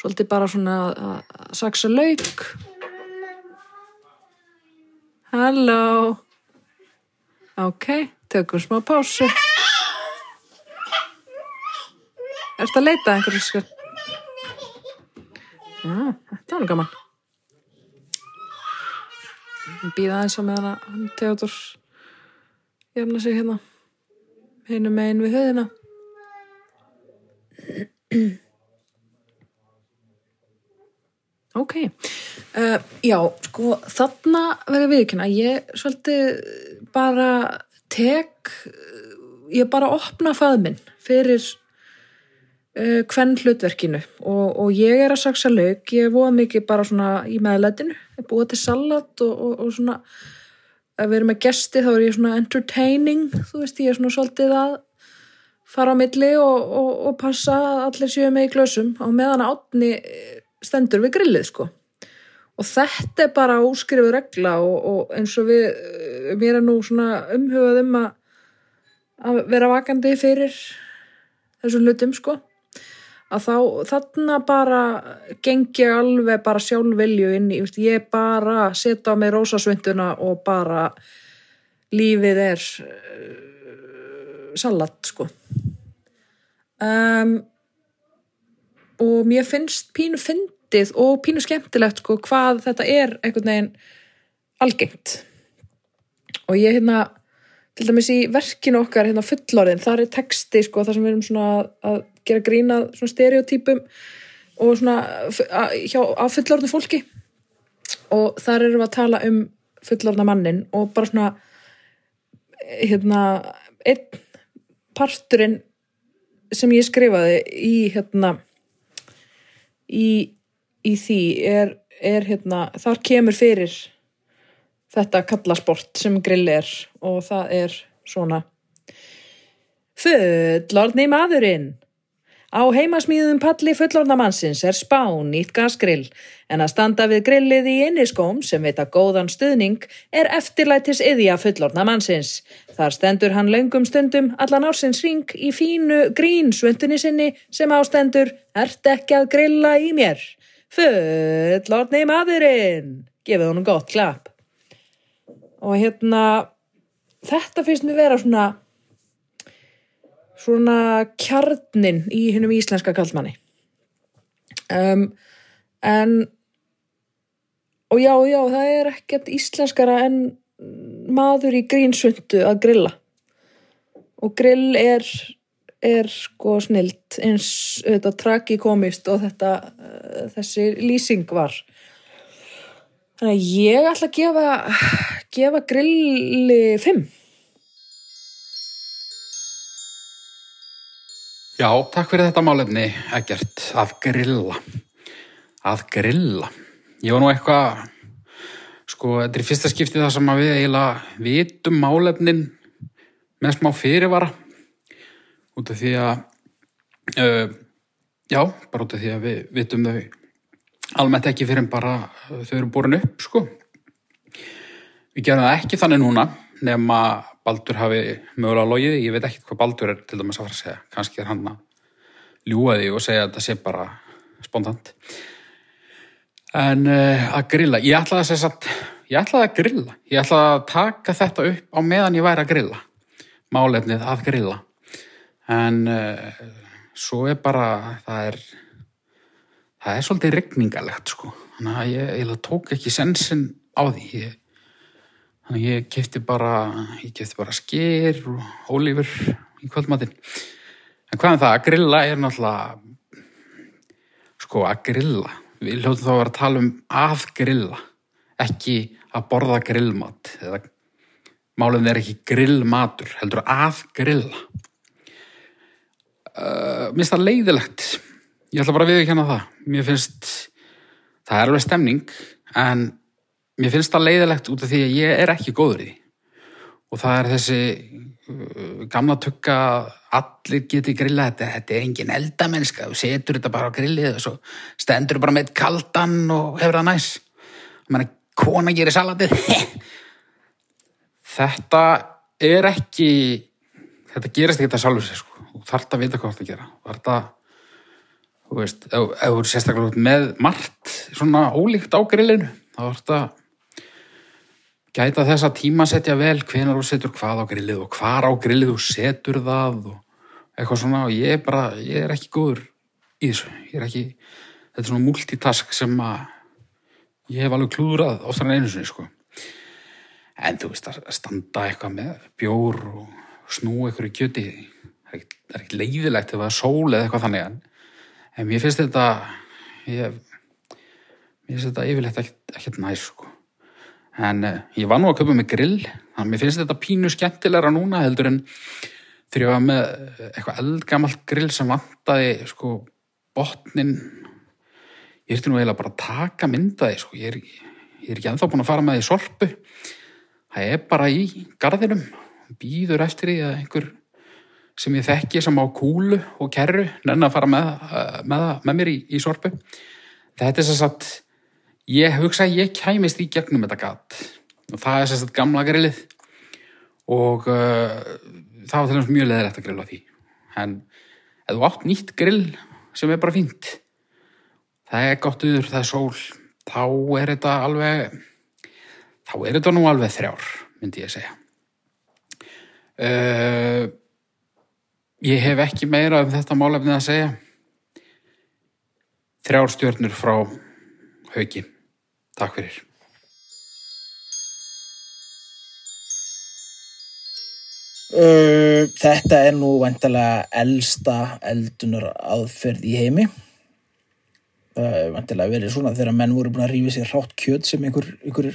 svolítið bara svona að saksa lauk. Halló. Ok, tökum smá pásu. Ertu að leita að einhverju skar? Já, þetta var nú gaman. Býða aðeins á meðan að hann Theodor jafna sig hérna. Hinum megin við höðina Ok, uh, já, sko, þarna verður viðkynna, ég svolítið bara tek, ég bara opna faðminn fyrir uh, hvern hlutverkinu og, og ég er að saksa lauk, ég voða mikið bara svona í meðlætinu, ég búið til salat og, og, og svona, við erum með gesti þá er ég svona entertaining, þú veist, ég er svona svolítið að fara á milli og, passa að allir séu með í glösum. Og meðan átni stendur við grillið sko. Og þetta er bara úskrifu regla og eins og við eh, mér er nú svona umhugað um að, að vera vakandi fyrir þessum hlutum sko að þá þarna bara gengi alveg bara sjálfvilju inn í, ég bara setja á mig rósasvinduna og bara lífið er uh, salat sko. Um, og mér finnst pínu fyndið og pínu skemmtilegt sko hvað þetta er einhvern veginn algengt. Og ég hérna til dæmis í verkinu okkar hérna fullorðin, þar er texti sko þar sem við erum svona að, gera grína svona stereotypum og svona á fullorðinu fólki. Og þar erum við að tala um fullorðna mannin og bara svona hérna einn parturinn sem ég skrifaði í hérna í, í því er, er hérna, þar kemur fyrir þetta kallasport sem grill er og það er svona Fullorðni maðurinn Á heimasmíðum palli fullorna mannsins er spán nýtt gasgrill, en að standa við grillið í inniskóm sem veita góðan stuðning er eftirlætis yðja fullorna mannsins. Þar stendur hann löngum stundum allan ársins ring í fínu grínsvöndunni sinni sem ástendur Ert ekki að grilla í mér? Fullorni maðurinn! Gefið honum gott klapp. Og hérna, þetta finnst mér vera svona svona kjarnin í hennum íslenska kallmanni um, en og já, já, það er ekkert íslenskara en maður í grínsvöndu að grilla. Og grill er er sko snilt eins þetta tragikomist og þetta uh, þessi lýsing var. Þannig að ég ætla að gefa gefa grilli 5 Já, takk fyrir þetta málefni, Egert, að grilla. Að grilla. Ég var nú eitthvað, sko, þetta er fyrsta skipti það sem við eiginlega vitum málefnin með smá fyrirvara. Út af því að, uh, já, bara út af því að við vitum þau almennt ekki fyrir en bara þau eru borin upp, sko. Við gerum það ekki þannig núna, nema Baldur hafi mögulega logið, ég veit ekki hvað Baldur er til dæmis að fara að segja, kannski er hann að ljúa því og segja að það sé bara spontant. En uh, að grilla, ég ætlaði að segja satt, ég ætlaði að grilla. Ég ætlaði að taka þetta upp á meðan ég væri að grilla. Málefnið að grilla. En uh, svo er bara það er það er svolítið regningalegt sko. Þannig að ég, ég tók ekki sensin á því. Ég Þannig ég kefti bara, ég kefti bara skyr og ólífur í kvöldmatinn. En hvað er það? Að grilla er náttúrulega, sko að grilla. Við hljóðum þá að vera að tala um að grilla, ekki að borða grillmat. Eða málum er ekki grillmatur, heldur að grilla. Uh, Mér finnst það leiðilegt. Ég ætla bara að viðkjanna það. Mér finnst, það er alveg stemning, en mér finnst það leiðilegt út af því að ég er ekki góður í og það er þessi uh, gamla tukka allir geti grilla þetta, þetta er engin eldamennska þú setur þetta bara á grillið og svo stendur bara með kaldan og hefur það næs. Mann kona gerir salatið. Þetta er ekki þetta gerist ekki þetta sjálfur sér sko. þú þarft að vita hvað það gera. Þú þarft að þú veist, ef ef þú er sérstaklega með margt svona ólíkt á grillinu þá þarft að gæta þess að tímasetja vel hvenar þú setur hvað á grillið og hvar á grillið þú setur það og eitthvað svona. Og ég er bara, ég er ekki góður í þessu, ég er ekki þetta er svona multitask sem að ég hef alveg klúðrað oftar en einu sinni sko. En þú veist að standa eitthvað með bjór og snú eitthvað í kjöti það er er ekkert leiðilegt ef það er sól eða eitthvað þannig en, en mér finnst þetta ég, mér finnst þetta yfirleitt ekkert, ekkert næs sko en uh, ég var nú að köpa með grill. Þannig að mér finnst þetta pínu skemmtilegra núna heldur en þegar ég var með eh, eitthvað eldgamalt grill sem vantaði sko botnin ég ertu nú eiginlega bara að taka myndaði sko. ég, er, ég er ekki ennþá búin að fara með því sorpu. Það er bara í garðinum. Býður eftir því að einhver sem ég þekki sem á kúlu og kerru nenni að fara með, eh, með, með mér í, í sorpu. Þetta er þess að ég hugsa að ég kæmist í gegnum þetta gat. Og það er sérst gamla grillið. Og uh, það var til dæmis mjög leðilegt að grilla því. En ef þú átt nýtt grill sem er bara fínt það er gott yfir, það er sól þá er þetta alveg þá er þetta nú alveg þrjár myndi ég segja. Uh, ég hef ekki meira um þetta málefni að segja. Þrjár stjörnur frá hauki Takk fyrir. Uh, þetta er nú vantilega elsta eldunar aðferð í heimi. Það er vantilega verið svona þegar menn voru búin að rífi sér hrátt kjöt sem einhver, einhver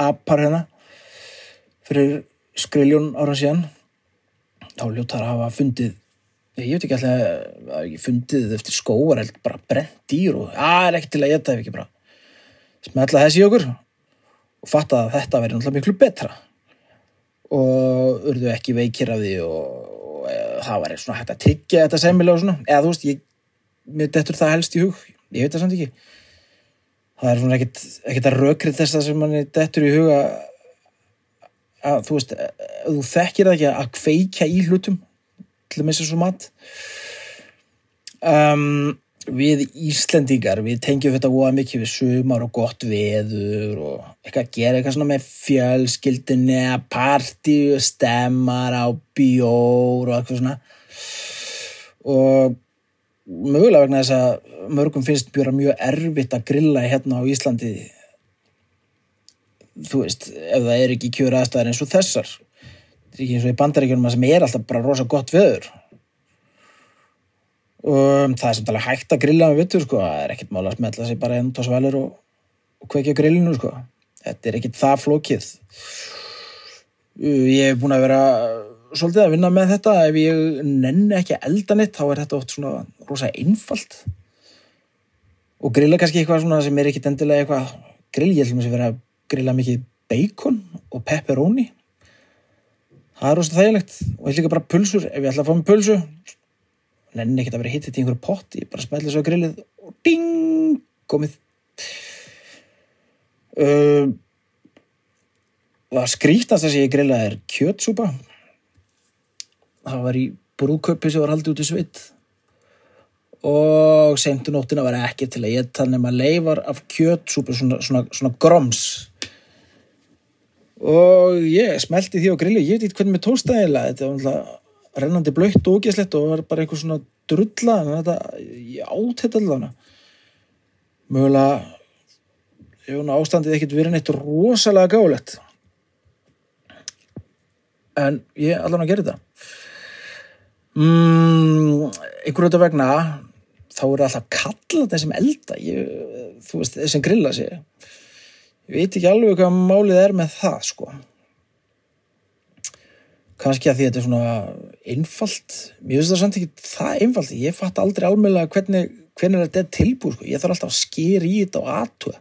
apar hérna fyrir skriljón ára síðan. Þá ljótar að hafa fundið ég veit ekki alltaf að ekki fundið eftir skóareld bara brent dýr og að er ekki til að geta ef ekki bara smetla þessi í okkur og fatta að þetta verið náttúrulega miklu betra. Og urðu ekki veikir af því og, og e, það var svona hægt að tyggja þetta semilega og svona, eða þú veist, ég mér dettur það helst í hug. Ég veit það samt ekki. Það er svona ekkit að rökrið þess að sem manni dettur í huga að þú veist ef þú þekkir það ekki að kveikja í hlutum til að missa svo mat. Um, við Íslendingar við tengjum þetta voða mikið við sumar og gott veður og eitthvað að gera eitthvað svona með fjölskyldinni að partí og stemmar á bjór og eitthvað svona. Og mögulega vegna þess að mörgum finnst bjóra mjög erfitt að grilla hérna á Íslandi þú veist, ef það er ekki kjöra aðstæðar eins og þessar. Þetta er ekki eins og í bandaríkjunum sem er alltaf bara rosa gott veður og það er samt alveg hægt að grilla með vittur sko, það er ekkert mála að smetla sig bara einn tóð svalur og, og kveikja grillinu sko, þetta er ekkert það flókið. Ég hef búin að vera svolítið að vinna með þetta. Ef ég nenni ekki að elda neitt þá er þetta oft svona rosa einfalt. Og grilla kannski eitthvað svona sem er ekkit endilega eitthvað grill, ég ætlum að vera að grilla mikið bacon og pepperoni. Það er rosa þægilegt. Og ég líka bara pulsur, ef ég ætla að fá mig pulsu nenni ekkert að vera hittið í einhverju potti bara smelli svo grillið og ding, komið. Uh, það skrítast þess að ég grillaði er kjötsúpa. Það var í brúköpi sem var haldið út í sveit. Og seintu nóttina var ekki til að ég tala nema leifar af kjötsúpu svona, svona, svona groms og ég smelti því á grilli ég veit ekki hvernig mér tóstaði þetta var alltaf rennandi blöytt og ógeslegt og var bara einhver svona drulla en þetta, ég átt þetta allavega. Mögulega ástandið ekkert verið neitt rosalega gálet en ég allavega gerði þetta mm, einhverju þetta vegna þá eru alltaf kallað þeir sem elda. Ég, þú veist, þeir sem grilla sig. Ég veit ekki alveg hvað málið er með það sko kannski að því að þetta er svona einfalt, mér finnst það samt ekki það einfalt, ég fatt aldrei almeinlega hvernig, hvernig þetta er tilbúið sko. ég þarf alltaf að skýra í þetta og aðtuga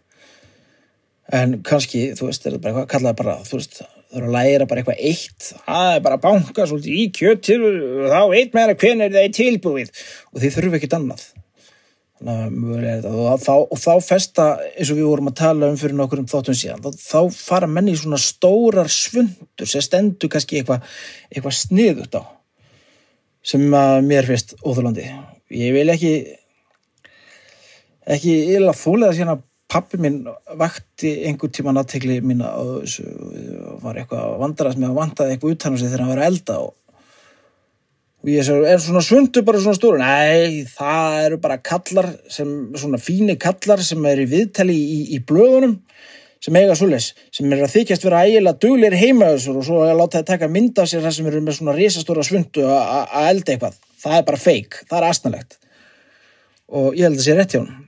en kannski, þú veist, er þetta bara eitthvað kallaði bara, þú veist, þú þarf að læra bara eitthvað eitt, það er bara að banka svolítið í kjöttil og þá veit meira hvernig það er tilbúið. Og þið þurfum ekkit annað þannig að mögulega er þetta og þá, og þá festa, eins og við vorum að tala um fyrir nokkur um þáttum síðan, þá, þá fara menni í svona stórar svundur sem stendur kannski eitthvað eitthva sniðut á sem að mér finnst óþúlandi ég vil ekki ekki illa þúlega síðan að pappi minn vakti einhver tíma nattekli mín og var eitthvað vandarast með að vandaði eitthvað utan á sig þegar hann var að elda og og ég sagði, er svona svundu bara svona stóru? Nei, það eru bara kallar sem, svona fíni kallar sem eru viðtali í, í blöðunum sem eiga svoleis, sem eru að þykjast vera ægilega duglir heima þessur og svo láta það taka mynd af sér það sem eru með svona risastóra svundu að elda eitthvað. Það er bara feik, það er asnalegt. Og ég held að það sé rétt hjá hann.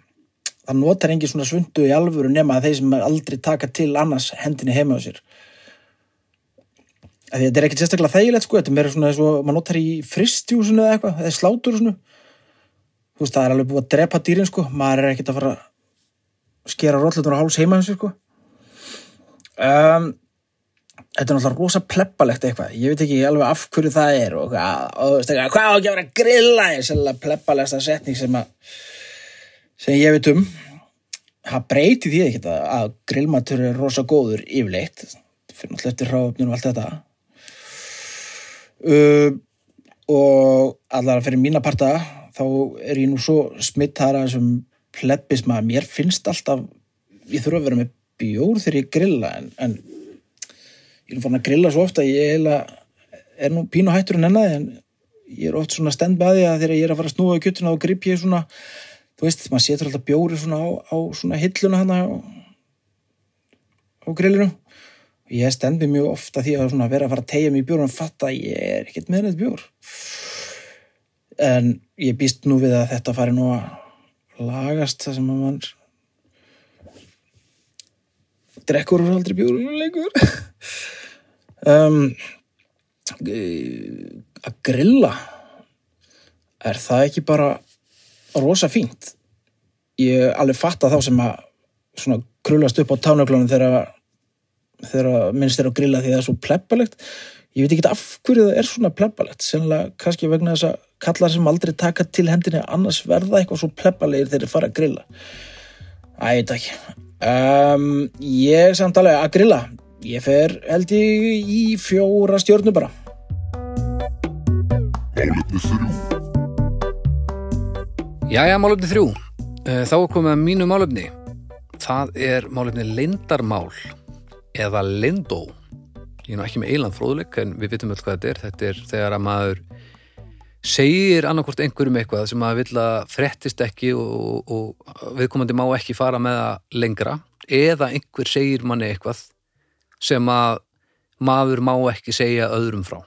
Það notar engi svona svundu í alvöru nema þeir sem aldrei taka til annars hendinni heima á sér að þetta er ekkert sérstaklega þægilegt sko, þetta er meira svona eins og maður notar í fristjúsinu eða eitthvað, eða slátur og svona. Þú veist, það er alveg búið að drepa dýrin sko, maður er ekkert að fara að skera rótlutur á háls heima hansi sko. Um, þetta er náttúrulega rosa pleppalegt eitthvað, ég veit ekki alveg af hverju það er og, hvað á ekki að vera að grilla er sérlega pleppalegsta setning sem að sem ég veit um? Það breyti því ekkert að grillmatur er rosa góður yfirleitt. Fyrir náttúrulega eftir hráöfnum og allt þetta uh, og allar fyrir mína parta þá er ég nú svo smittara sem plebbisma að mér finnst alltaf ég þurfa að vera með bjór þegar ég grilla en, en ég er fann að grilla svo ofta ég heila, er nú pínu hættur en ennaði en ég er oft svona stendbaði að þegar ég er að fara að snúa í kjötuna og grip ég svona þú veist, maður setur alltaf bjóri svona á, á svona hilluna hann á, á grillinu ég stendi mjög ofta því að vera að fara að tegja mig í bjór og fatta að ég er ekkert með neitt bjór. En ég býst nú við að þetta fari nú að lagast það sem að mann drekkur og aldrei bjór lengur. Um, að grilla er það ekki bara rosa fínt? Ég alveg fatta þá sem að krullast upp á tánöglunum þegar þegar minnst er á grilla því það er svo pleppalegt ég veit ekki af hverju það er svona pleppalegt sennilega kannski vegna þess að kallar sem aldrei taka til hendinni annars verða eitthvað svo plebbalegir þegar þeir fara að grilla. Æ, ég veit ekki. Um, ég samt alveg að grilla. Ég fer held ég í fjóra stjórnu bara. Jæja, málefni þrjú. Eh, Þá er komið að mínu málefni. Það er málefni lindarmál eða lindó. Ég er nú ekki með eiland fróðuleik en við vitum öll hvað þetta er. Þetta er þegar að maður segir annarkvort einhverjum eitthvað sem maður vill að frettist ekki og, og viðkomandi má ekki fara með það lengra eða einhver segir manni eitthvað sem að maður má ekki segja öðrum frá.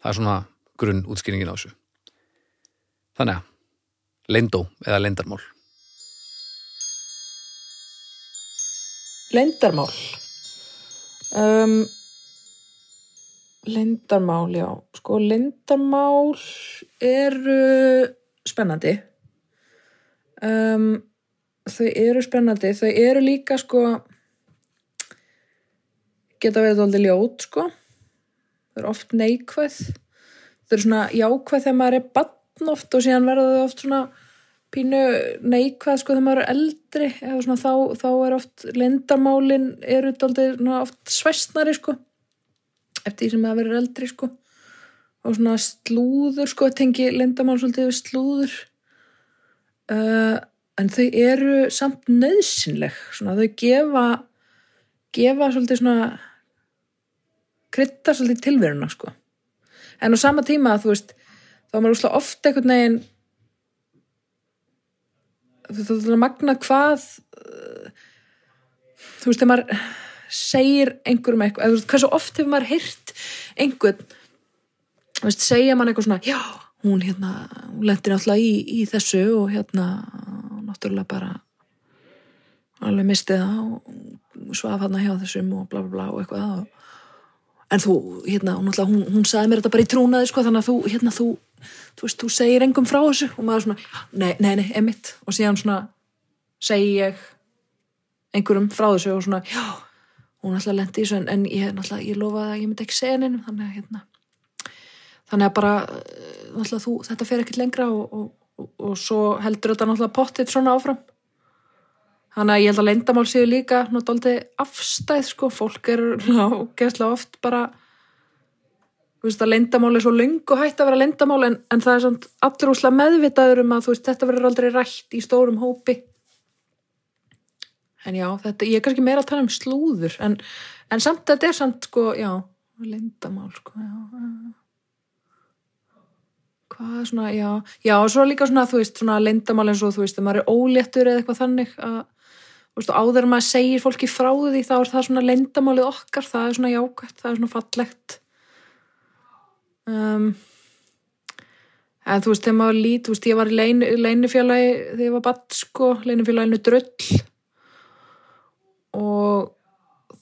Það er svona grunn útskýringin á þessu. Þannig að lindó eða lindarmál. Lendarmál um, Lendarmál, já. Sko lendarmál eru spennandi. Um, þau eru spennandi. Þau eru líka sko geta verið aldrei ljót sko. Þau eru oft neikvæð. Þau eru svona jákvæð þegar maður er batn oft og síðan verða þau oft svona pínu neikvæð sko þegar maður er eldri eða svona þá, þá er oft lendarmálin eru daldið oft svæstnari sko eftir því sem það verður eldri sko. Og svona slúður sko tengi lendarmál svolítið við slúður. Uh, en þau eru samt nöðsynleg svona þau gefa gefa svolítið svona krydda svolítið tilveruna sko. En á sama tíma þú veist þá er maður úrslega oft einhvern veginn þú veist að magna hvað uh, þú veist þegar maður segir einhverjum eitthvað eða þú veist hversu oft hefur maður heyrt einhvern þú veist segja mann eitthvað svona já hún hérna hún lendir náttúrulega í, í þessu og hérna náttúrulega bara alveg mistið það og svaf hann hjá þessum og bla bla bla og eitthvað. Og en þú, hérna, hún, hún, hún sagði mér þetta bara í trúnaði, sko, þannig að þú, hérna, þú þú veist, þú segir engum frá þessu og maður svona, nei, nei, nei, emitt og síðan svona, segi ég einhverjum frá þessu og svona, já, hún náttúrulega lendi í þessu en, en ég, náttúrulega, ég lofa að ég myndi ekki segja neinum, þannig að, hérna þannig að bara, eh, náttúrulega, þú þetta fer ekkert lengra og, og, og, og svo heldur þetta náttúrulega pottitt svona áfram. Þannig að ég held að leyndamál séu líka náttúrulega afstæð sko, fólk er gæslega oft bara veist að leyndamál er svo löngu hægt að vera leyndamál en, en það er samt allur úslega meðvitaður um að veist þetta verður aldrei rætt í stórum hópi. En já, þetta, ég er kannski meira að tala um slúður en, en samt þetta er samt sko, já, leyndamál sko, já, hvað svona, já, já og svo líka svona, þú veist, svona leyndamál eins og þú veist, þegar maður er óléttur eða eitthvað þannig að, þú veist, áður maður segir fólki frá því, þá er það svona leyndamálið okkar, það er svona jákvæmt, það er svona fallegt um, en þú veist, þegar maður lít, þú veist, ég var í lein, leinufélagi þegar ég var badd, sko, leinufélaginu Dröll. Og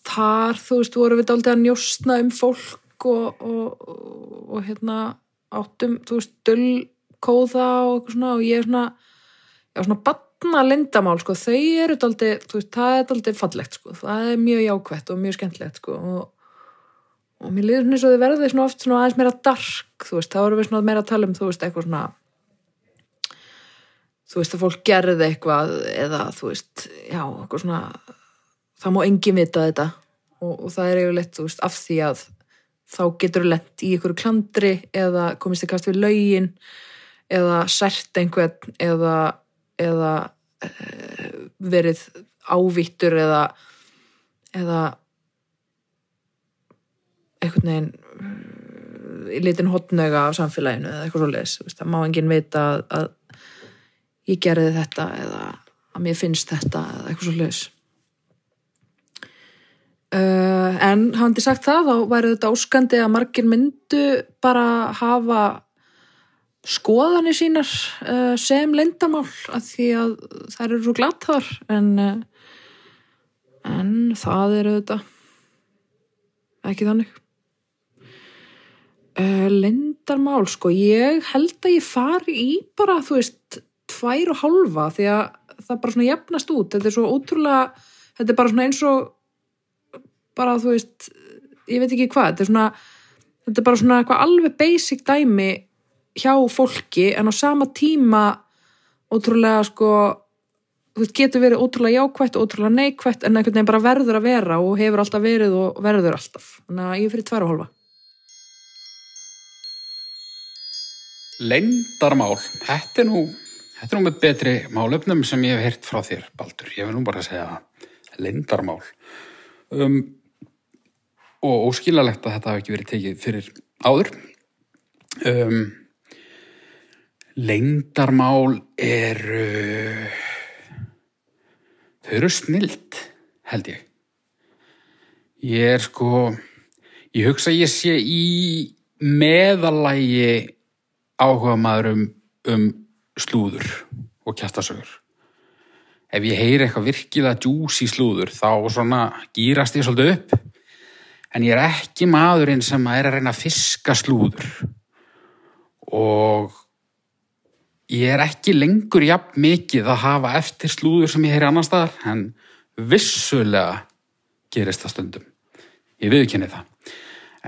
þar, þú veist, voru við dálítið að njóstna um fólk og, og, og, og hérna áttum, þú veist, döllkóða og eitthvað svona og ég er svona já, svona batna lindamál sko, þau eru daldi, þú veist, það er daldi fallegt sko, það er mjög jákvætt og mjög skemmtilegt sko. Og, og mér liður eins og þau verði svona oft svona aðeins meira dark, þú veist, þá erum við svona meira að tala um, þú veist, eitthvað svona þú veist, að fólk gerði eitthvað eða, þú veist, já, eitthvað svona það má engin vita þetta. Og, og það er yfirleitt, þú veist, af því að þá getur þú lent í einhverju klandri eða komist þið kast við laugin eða sært einhvern eða, eða e, verið ávittur eða eða einhvern veginn í litin hotnöga af samfélaginu eða eitthvað svo það má enginn vita að, að ég gerði þetta eða að mér finnst þetta eða eitthvað svo leis Uh, en hafandi sagt það þá væri þetta óskandi að margir myndu bara hafa skoðanir sínar uh, sem lendamál að því að þær eru svo glattar en, uh, en það eru þetta ekki þannig lendarmál sko. Ég held að ég fari í bara þú veist tvær og hálfa því að það bara svona jafnast út. Þetta er svo ótrúlega þetta er bara svona eins og bara þú veist, ég veit ekki hvað. Þetta er svona, þetta er bara svona eitthvað alveg basic dæmi hjá fólki en á sama tíma ótrúlega sko þú veist, getur verið ótrúlega jákvætt ótrúlega neikvætt en einhvern veginn bara verður að vera og hefur alltaf verið og verður alltaf. Þannig að ég fyrir tvær og hálfa Leindarmál, þetta er nú þetta er nú með betri málefnum sem ég hef heyrt frá þér, Baldur, ég vil nú bara segja Leindarmál um, og óskilalegt að þetta hafi ekki verið tekið fyrir áður. Um, Leindarmál eru þau eru snilt held ég. Ég er sko ég hugsa ég sé í meðalægi áhuga maður um, um slúður og kjæftasögur. Ef ég heyri eitthvað virkilega djús í slúður þá svona gýrast ég svolítið upp. En ég er ekki maðurinn sem er að reyna að fiska slúður. Og ég er ekki lengur jafn mikið að hafa eftir slúður sem ég heyri annar staðar. En vissulega gerist það stundum. Ég viðkynni það.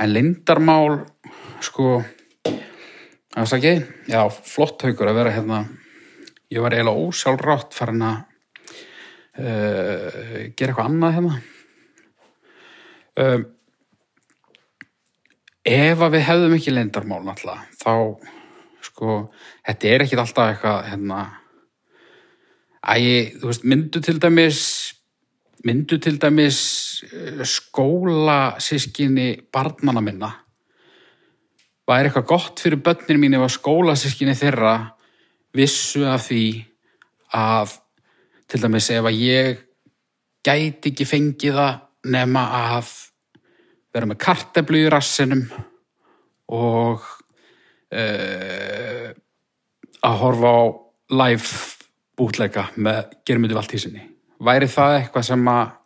En lindarmál, sko Afsakið, já, flott haugur að vera hérna. Ég var eiginlega ósjálfrátt farin að uh, gera eitthvað annað hérna. Uh, ef að við hefðum ekki lendarmál náttúrulega, þá sko, þetta er ekkit alltaf eitthvað hérna, æg, þú veist, myndu til dæmis myndu til dæmis uh, skólasískinni barnana minna væri eitthvað gott fyrir börnir mín ef að skólasískinni þeirra vissu af því að til dæmis ef að ég gæti ekki fengið það nema að vera með karteblu í rassinum og uh, að horfa á live bútleika með germyndu valtísinni. Væri það eitthvað sem að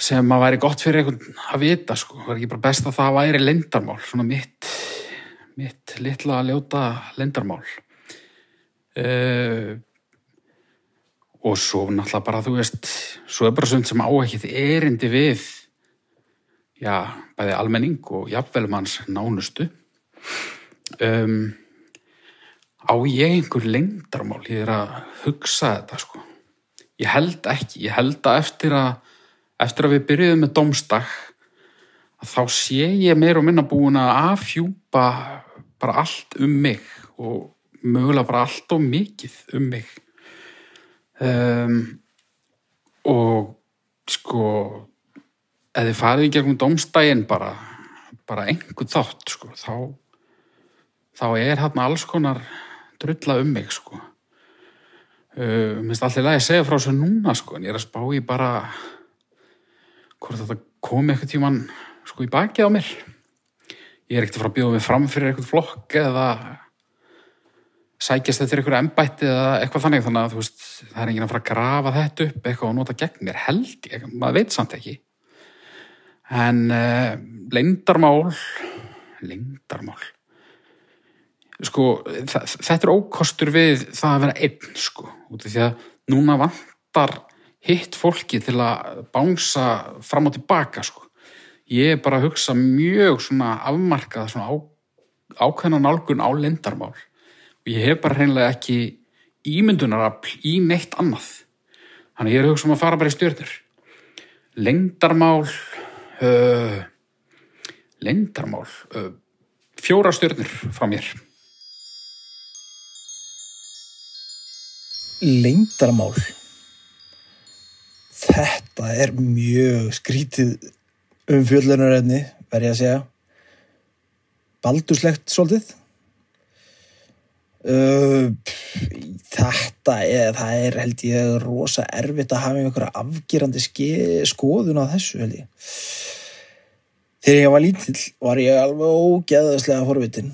sem að væri gott fyrir einhvern að vita sko, var ekki bara best að það væri lendarmál, svona mitt mitt litla ljóta lendarmál uh, og svo náttúrulega bara þú veist, svo er bara svona sem á ekkið erindi við já, bæði almenning og jafnvelmanns nánustu. Um, á ég einhver lendarmál, ég er að hugsa þetta sko. Ég held ekki, ég held að eftir að eftir að við byrjuðum með domstak þá sé ég meir og minna búin að afhjúpa bara allt um mig og mögulega bara allt og mikið um mig. Um, og sko ef þið farið í gegnum domstægin bara, bara einhvern þátt sko, þá þá er hérna alls konar drulla um mig sko. Uh, minnst alltaf að ég segja frá þessu núna sko en ég er að spá í bara hvort þetta komi eitthvað tíman sko í bakið á mér? Ég er ekkert fara að bjóða mig fram fyrir eitthvað flokk eða sækjast þetta eitthvað embætti eða eitthvað þannig. Þannig að veist, það er enginn að fara að grafa þetta upp eitthvað og nota gegn mér held ég, maður veit samt ekki. En uh, leindarmál leindarmál sko, þetta er ókostur við það að vera einn sko, út af því að núna vantar hitt fólki til að bánsa fram og tilbaka sko. Ég er bara að hugsa mjög svona afmarkað svona á, ákveðna nálgun á lindarmál og ég hef bara hreinlega ekki ímyndunarafl í neitt annað. Þannig ég er að hugsa um að fara bara í stjórnir. Lindarmál uh, lindarmál uh, fjóra stjórnir frá mér. Leindarmál Þetta er mjög skrítið um fjöllunarefni, verð ég að segja. Baldurslegt svolítið. Uh, þetta er, það er held ég rosa erfitt að hafa einhverja afgerandi skoðun á þessu held ég. Þegar ég var lítill var ég alveg ógeðaslega forvitin.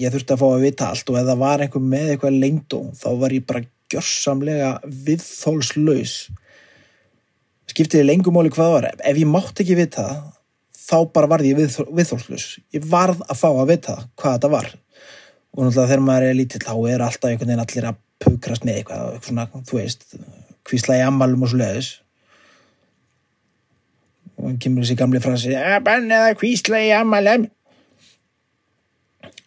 Ég þurfti að fá að vita allt og ef það var einhver með eitthvað lengdó þá var ég bara gjörsamlega viðþólslaus skiptiði lengumóli hvað var. Ef ég mátt ekki vita það þá bara varði ég við, viðþólslaus ég varð að fá að vita hvað þetta var. Og náttúrulega þegar maður er lítill þá er alltaf einhvern veginn allir að pukrast með eitthvað, eitthvað svona, þú veist hvísla í ammalum og svo leiðis og hann kemur þessi gamli frasi bannið að hvísla í ammalum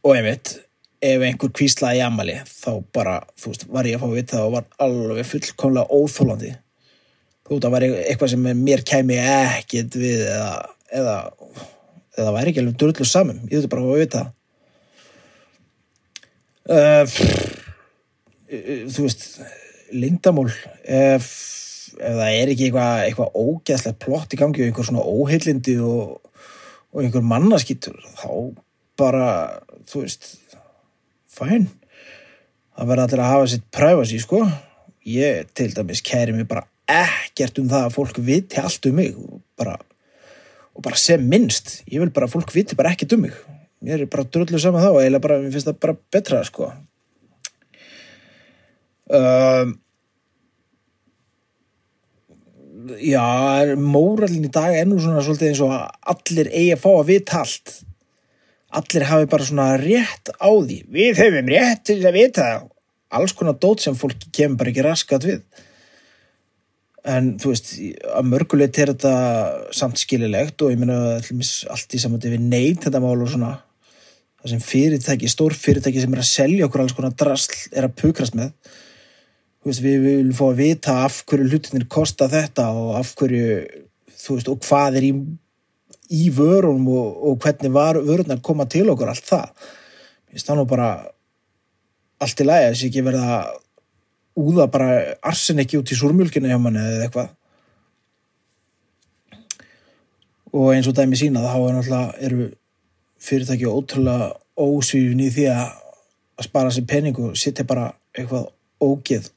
og einmitt ef einhver kvíslaði í ammali þá bara, þú veist, var ég að fá að vita það og var alveg fullkomlega óþólandi veist, það var eitthvað sem mér kæmi ekkert við eða, eða, eða væri ekki alveg drullu saman, ég þurfti bara að fá að vita. Það uh, þú veist lindamól ef, ef það er ekki eitthvað, eitthvað ógeðslegt plott í gangi og einhver svona óheillindi og, og einhver mannaskýtur þá bara, þú veist fæn. Það verða allir að hafa sitt privacy sko. Ég til dæmis kæri mig bara ekkert um það að fólk viti allt um mig. Og bara, og bara sem minnst. Ég vil bara að fólk viti bara ekkert um mig. Mér er bara drullu saman þá eða bara, mér finnst það bara betra sko. Um, já móralin í dag er nú svona svolítið eins og að allir eigi að fá að vita allt. Allir hafi bara svona rétt á því. Við höfum rétt til að vita alls konar dót sem fólki kemur bara ekki raskat við en þú veist, að mörgulegt er þetta samt skililegt og ég meina allt í samvætti við neitt þetta mál og svona það sem fyrirtæki, stór fyrirtæki sem er að selja okkur alls konar drasl er að pukrast með. Veist, við viljum fá að vita af hverju hlutinir kosta þetta og af hverju þú veist, og hvað er í í vörunum og, og hvernig var vörunar koma til okkur allt það. Nú bara allt í þess að ekki verða úða bara arsin ekki út í súrmjölkinu hjá manni eða eitthvað. Og eins og dæmi sína þá er náttúrulega eru fyrirtæki ótrúlega ósvífin í því að spara sér pening og sitja bara eitthvað ógeð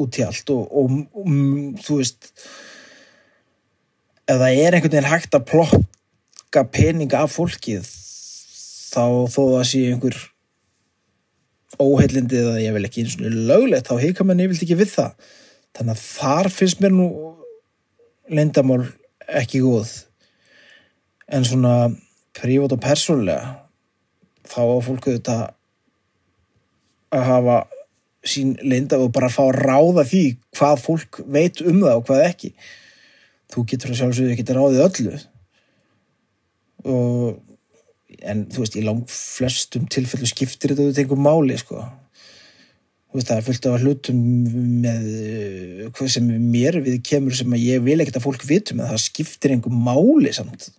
út í allt og, og, og þú veist ef það er einhvern veginn hægt að plott taka peninga af fólkið þá þó að sé einhver óheillindi eða ég vil ekki eins og löglegt þá heika mann yfirlt ekki við það. Þannig að þar finnst mér nú lendamál ekki góð. En svona prívat og persónlega þá á fólku þetta að hafa sín lenda og bara fá að ráða því hvað fólk veit um það og hvað ekki. Þú getur að sjálfsögðu ekki ráðið öllu. Og en þú veist, í langt flestum tilfellu skiptir þetta út einhver máli sko. Þú veist, það er fullt af hlutum með hvað sem mér við kemur sem að ég vil ekkert að fólk vitum en það skiptir einhver máli samt.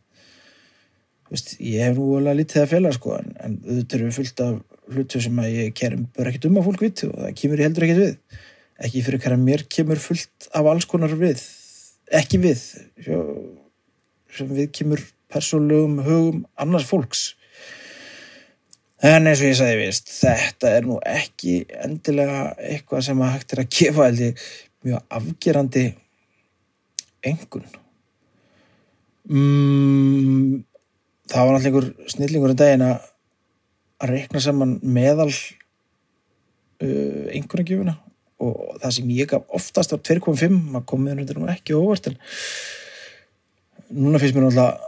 Þú veist, ég hef nú alveg lítið að fela sko en, en þetta eru fullt af hlutum sem að ég kerum bara ekkert um að fólk vitu og það kemur heldur ekkert við. Ekki fyrir hverja mér kemur fullt af alls konar við ekki við sem við kemur persónlegum hugum annars fólks. En eins og ég sagði vist þetta er nú ekki endilega eitthvað sem að hægt er að gefa heldur mjög afgerandi engun mm, það var náttúrulega einhver snillingur en daginn að reikna saman meðal uh, einhvernagjöfuna og það sem ég gaf oftast á 2.5 maður komið nú ekki óvart en núna finnst mér náttúrulega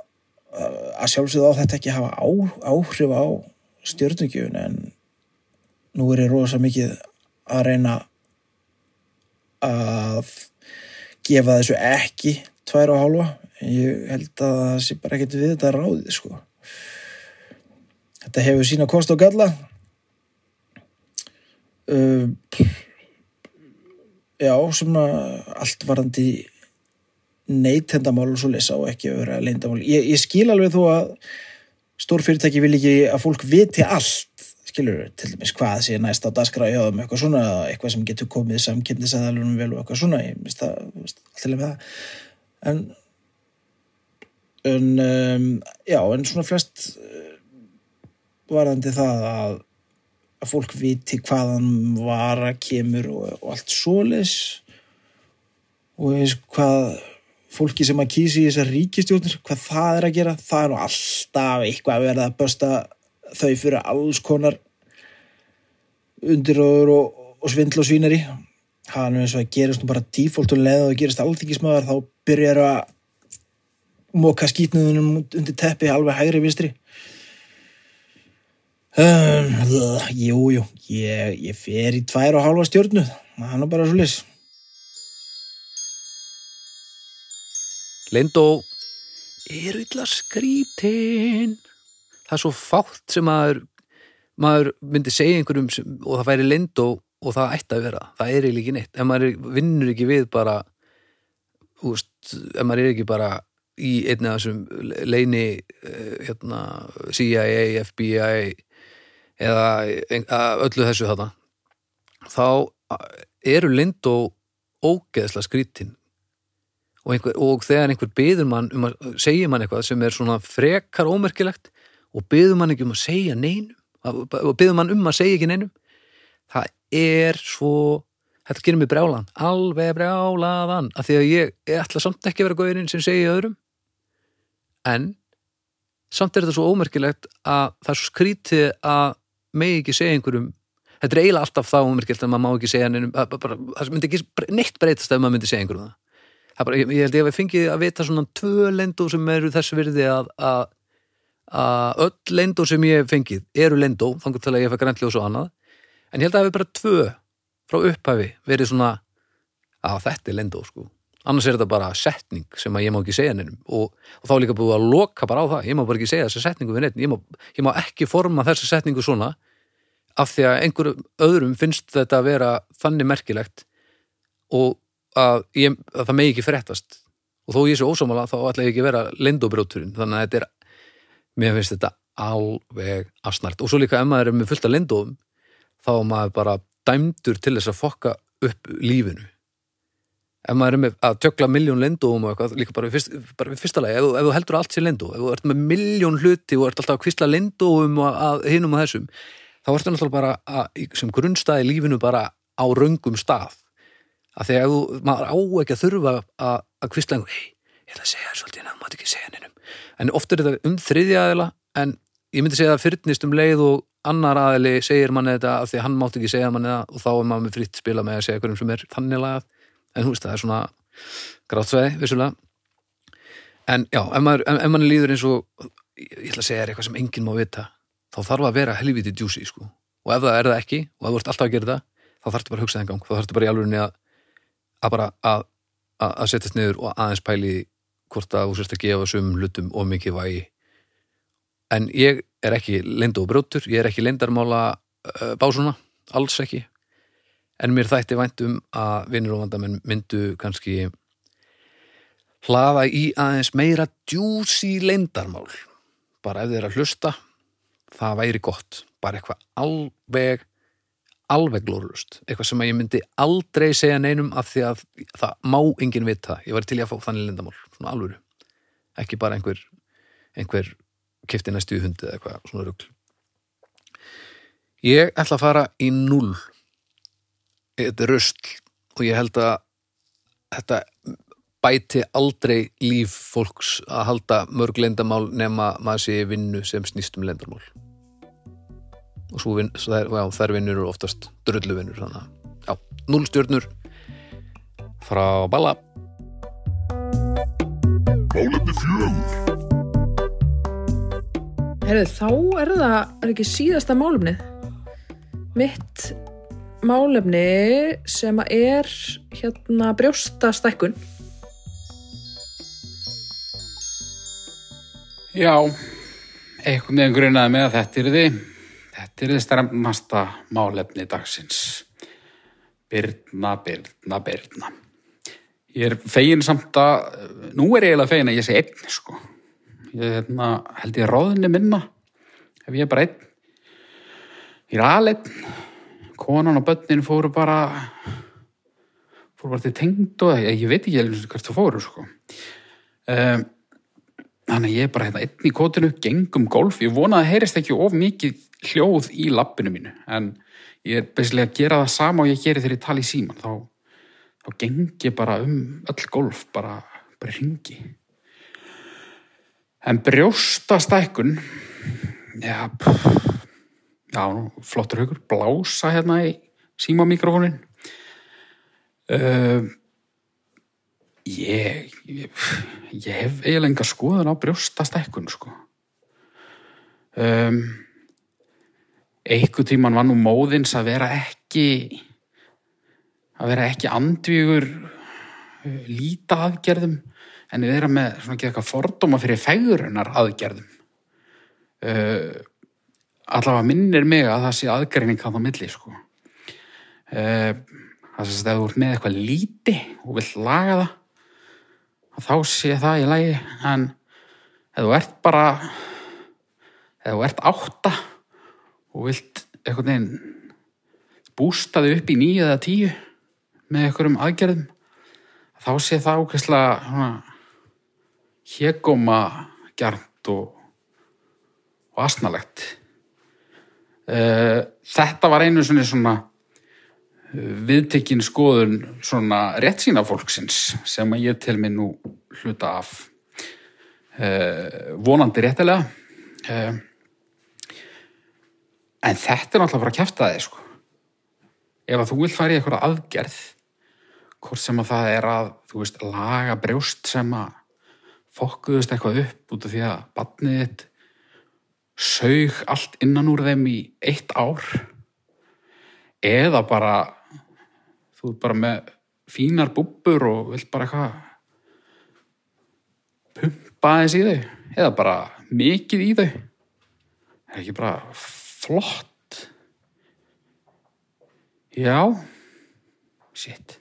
að sjálfsögðu á þetta ekki hafa á, áhrif á stjórnugjöfun en nú er ég rosa mikið að reyna að gefa þessu ekki tvær og hálfa. Ég held að það sé bara ekkert við þetta ráðið sko. Þetta hefur sína kost og galla. Uh, já, svona allt varandi neytendamál og svo lesa og ekki að vera leyndamál. Ég, ég skil alveg þó að stór fyrirtæki vil ekki að fólk viti allt, skilur til dæmis hvað sé næst á þeim eitthvað svona, eitthvað sem getur komið samkynnisaðalunum vel og eitthvað svona, ég minnst það alltaf með það en en um, já, en svona flest uh, varðandi það að að fólk viti hvaðan vara kemur og, og allt svolis og eins hvað fólki sem að kýsi í þessar ríkistjórnir hvað það er að gera, það er nú alltaf eitthvað að verða að bösta þau fyrir alls konar undiróður og, og svindl og svínari. Það er nú eins og að gerast nú bara default og leða og gerast allþingismöðar þá byrjar að móka skýtnuðunum undir teppi alveg hægri vinstri. Um, Jújú, ég, ég fer í tvær og hálfa stjórnu það er nú bara svo lis Lindó er illa skrítin? Það er svo fátt sem maður maður myndi segja einhverjum sem, og það væri lindó og það ætti að vera, það er eiginlega ekki neitt. Ef maður vinnur ekki við bara úst, ef maður er ekki bara í einni af þessum leini eh, hérna, CIA, FBI eða öllu þessu þarna þá eru lindó ógeðslega skrítin og, einhver, og þegar einhver byður mann um að segja mann eitthvað sem er svona frekar ómerkilegt og byður mann ekki um að segja neinum og byður mann um að segja ekki neinum það er svo þetta gerir mig brjálan, alveg brjálaðan af því að ég, ég ætla samt ekki að vera góðurinn sem segja öðrum. En samt er þetta svo ómerkilegt að það er svo skrítið að megi ekki segja einhverjum þetta er eiginlega alltaf þá ómerkilegt að maður má ekki segja neinum, að- það myndi ekki neitt breytast ef maður myndi segja einhverjum það Það bara, ég, ég held ég að við fengið að vita svona tvö lendó sem eru þess virði að, að, að öll lendó sem ég hef fengið eru lendó, þannig til að ég fæ grænlega og annað, en ég held að það hefur bara tvö frá upphafi verið svona að þetta er lendó sko. Annars er þetta bara setning sem að ég má ekki segja neinum. Og, og þá líka búið að loka bara á það. Ég má bara ekki segja þessa setningu við neitt ég má, ég má ekki forma þessa setningu svona af því að einhverjum öðrum finnst þetta að vera þannig merkilegt. Og að, ég, að það megi ekki fréttast. Og þó ég sé ósámála þá ætla ég ekki að vera lindóbrjóturinn þannig að þetta er mér finnst þetta alveg asnart og svo líka ef maður er með fullt af lindóum þá er maður bara dæmdur til þess að fokka upp lífinu. Ef maður er með að tökla miljón lindóum og eitthvað líka bara við, fyrst, bara við fyrsta lagi ef, ef þú heldur allt sé lindó ef þú ert með miljón hluti og ert alltaf að og að, hinum og þessum þá ertu náttúrulega bara að, sem grunnstæði lífinu bara á röngum stað að ef þú, maður á ekki að þurfa að, kvistla einhver, hei, ég ætla að segja þér svolítið en það mátt ekki segja neinum en oft er þetta um þriðja aðila en ég myndi segja að fyrnist um leið og annar aðili segir manni þetta af því að hann mátt ekki segja manni það og þá er maður með fritt spila með að segja hverjum sem er þannig lagað. En þú veist það er svona grátsveið vissulega. En já, ef maður, ef, ef manni líður eins og ég ætla að segja eitthvað sem enginn má vita þá þarf að vera helviti djúsi sko. og ef það er það ekki og ef þú ert alltaf að gera það þá þarftu bara að hugsa það en gang. Þá þarftu bara í alvörinni að bara að, að, að setjast niður og aðeins pæli hvort að þú sérst að gefa sum hlutum og mikið vægi. En ég er ekki leindu og brjótur ég er ekki leindarmála uh, básuna alls ekki. En mér þætti vænt um að vinnur og vandamenn myndu kannski hlaða í aðeins meira djúsi leindarmál bara ef er að hlusta það væri gott, bara eitthvað alveg alveg glórlust, eitthvað sem ég myndi aldrei segja neinum af því að það má enginn vita, ég var til að fá þannig lindamál, svona alvöru. Ekki bara einhver einhver kifti næstu í hundi eða eitthvað svona rugl. Ég ætla að fara í null þetta er röstl og ég held að þetta bæti aldrei líf fólks að halda mörg lendamál nema maður sé vinnu sem snýst um lendamál og svo, vin, svo þær, já, þær vinnur eru oftast drullu vinnur þannig að já, núl stjörnur frá Balla Málefni fjögur. Herðu, þá er það er ekki síðasta málefnið. Mitt málefni sem að er hérna brjóstastækkun. Já, eitthvað með grunaði með að þetta er þið, þetta er þið stremnasta málefni dagsins. Byrna, byrna, byrna. Ég er fegin samt að, nú er ég eiginlega fegin að ég sé einn, sko. Ég hérna, held ég ráðinni minna, ef ég er bara einn. Ég er aðleinn, konan og börnin fóru bara, fóru bara til tengd og ég, ég veit ekki alveg hvert þú fóru, sko. Um, Þannig ég er bara hérna einn í kotinu, gengum golf. Ég vona að það heyrist ekki of mikið hljóð í lappinu mínu. En ég er besilega að gera það sama og ég geri þegar ég tala í síman. Þá, þá geng ég bara um öll golf, bara, bara ringi. En brjóstastækkun, já, pff, já, flottur haugur, blása hérna í símamikrofónin. Uh, Ég, ég, ég hef eiginlega enga skoðun á brjóstastækkun, sko. Um, einhver tíman var nú móðins að vera ekki, að vera ekki andvígur uh, líta aðgerðum, en að vera með svona ekki eitthvað fordóma fyrir fegrunar aðgerðum. Uh, allavega minnir mig að það sé aðgreining hann á milli sko. Eh, það sagt ef þú ert með eitthvað líti og vill laga það að þá sé það í lagi en ef þú ert bara ef þú ert átta og vilt einhvern veginn bústa þig upp í nýju eða tíu með einhverjum aðgerðum? Þá sé það ákveðslega hégóma gjarnt og, og asnalegt. Eh, þetta var einu svona svona viðtekin skoðun svona réttsýna fólksins sem að ég tel mig nú hluta af. Uh, vonandi réttilega en þetta er náttúrulega bara að kæfta þig sko. Ef að þú vilt fara í eitthvað aðgerð hvort sem að það er að veist laga brjóst sem að fokkuðust eitthvað upp út af því að batnið þitt saug allt innan úr þeim í eitt ár eða bara þú ert bara með fínar búbbur og vilt bara eitthvað pumpa aðeins í þau eða bara mikið í þau. Er ekki bara flott. Já. Shit.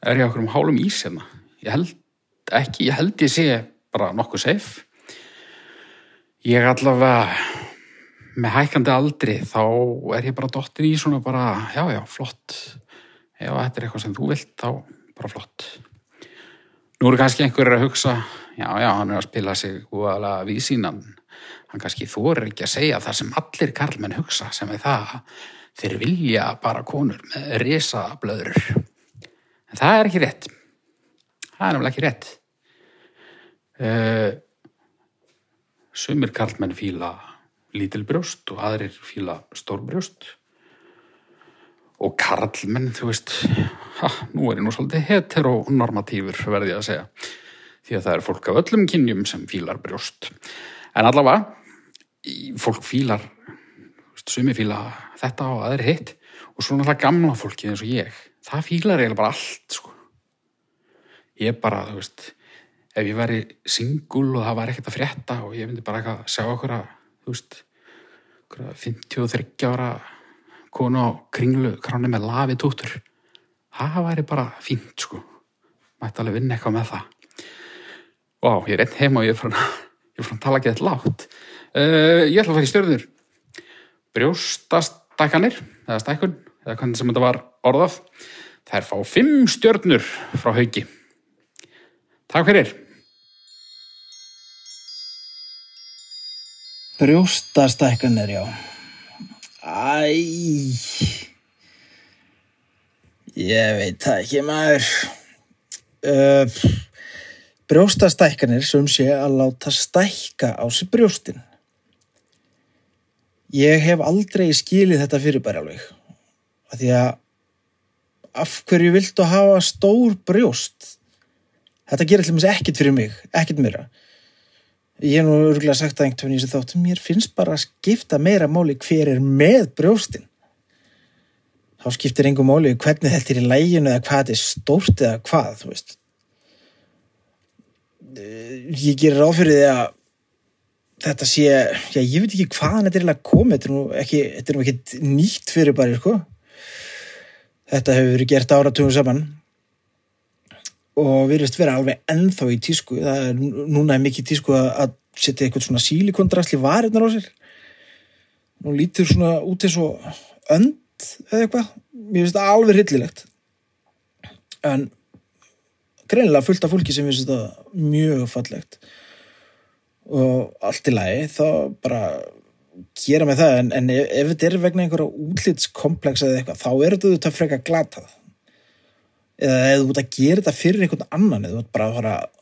Er ég okkur um hálum ís hérna? Ég held ekki, ég held ég sé bara nokkuð safe. Ég allavega með hækandi aldri þá er ég bara dottin í svona bara, já, já, flott. Ef þetta er eitthvað sem þú vilt þá bara flott nú eru kannski einhverjir að hugsa já, já, hann er að spila sig úaðalega við sínan hann kannski þorir ekki að segja það sem allir karlmenn hugsa sem er það þeir vilja bara konur með risa blöður en það er ekki rétt. Það er nefnilega ekki rétt. Uh, sumir karlmenn fíla lítil brjóst og aðrir fíla stór brjóst. Og karlmenn, þú veist ha, nú er ég nú svolítið heteronormatífur verði ég að segja því að það er fólk af öllum kynjum sem fílar brjóst en allavega fólk fílar sumi fíla þetta og aðrir hitt og svo náttúrulega gamla fólkið eins og ég það fílar eiginlega bara allt sko. ég bara, þú veist ef ég væri singul og það var ekkert að frétta og ég myndi bara eitthvað sjá okkur að, þú veist, okkur að 53 ára konu á kringlu kráni með lafi tútur. Það væri bara fínt, sko. Mætti alveg vinna eitthvað með það. Vá, ég er einn heima og ég er frá að tala ekki þetta látt. Uh, ég ætla að fara í stjörnur. Brjóstastækkanir, eða stækkun, eða hvernig sem þetta var orðað. Það er fá fimm stjörnur frá hauki. Takk fyrir. Brjóstastækkanir, já. Æ, ég veit það ekki maður. Uh, brjóstastækkanir sem sé að láta stækka á sér brjóstin. Ég hef aldrei skilið þetta fyrirbæri alveg. Af því að af hverju viltu hafa stór brjóst? Þetta gerir mér ekkert fyrir mig, ekkert meira. Ég hef nú örgulega sagt að einhvern veginn þessu þáttum, mér finnst bara að skipta meira máli hver er með brjóstin. Þá skiptir engum máli hvernig þetta er í læginu eða hvað þetta er stórt eða hvað, þú veist. Eh, Ég gerir ráð fyrir því að þetta sé, já ég veit ekki hvaðan þetta er eiginlega komið, þetta er nú ekki, er nú ekkit nýtt fyrir bara, sko. Þetta hefur verið gert áratugum saman og virðist vera alveg ennþá í tísku það er núna er mikið tísku að setja eitthvað svona sílikondrasli varirnar á sér og lítur svona út eins og önd eða eitthvað. Mér finnst það alveg hryllilegt. En greinilega fullt af fólki sem finnst þetta mjög fallegt. Og allt í lagi þá bara gera með það. En, en ef, ef þetta er vegna einhverja útlitskomplex eða eitthvað þá er þetta þetta freka glatað. Eða ef þú ert að gera þetta fyrir einhvern annan eða þú ert bara að fara að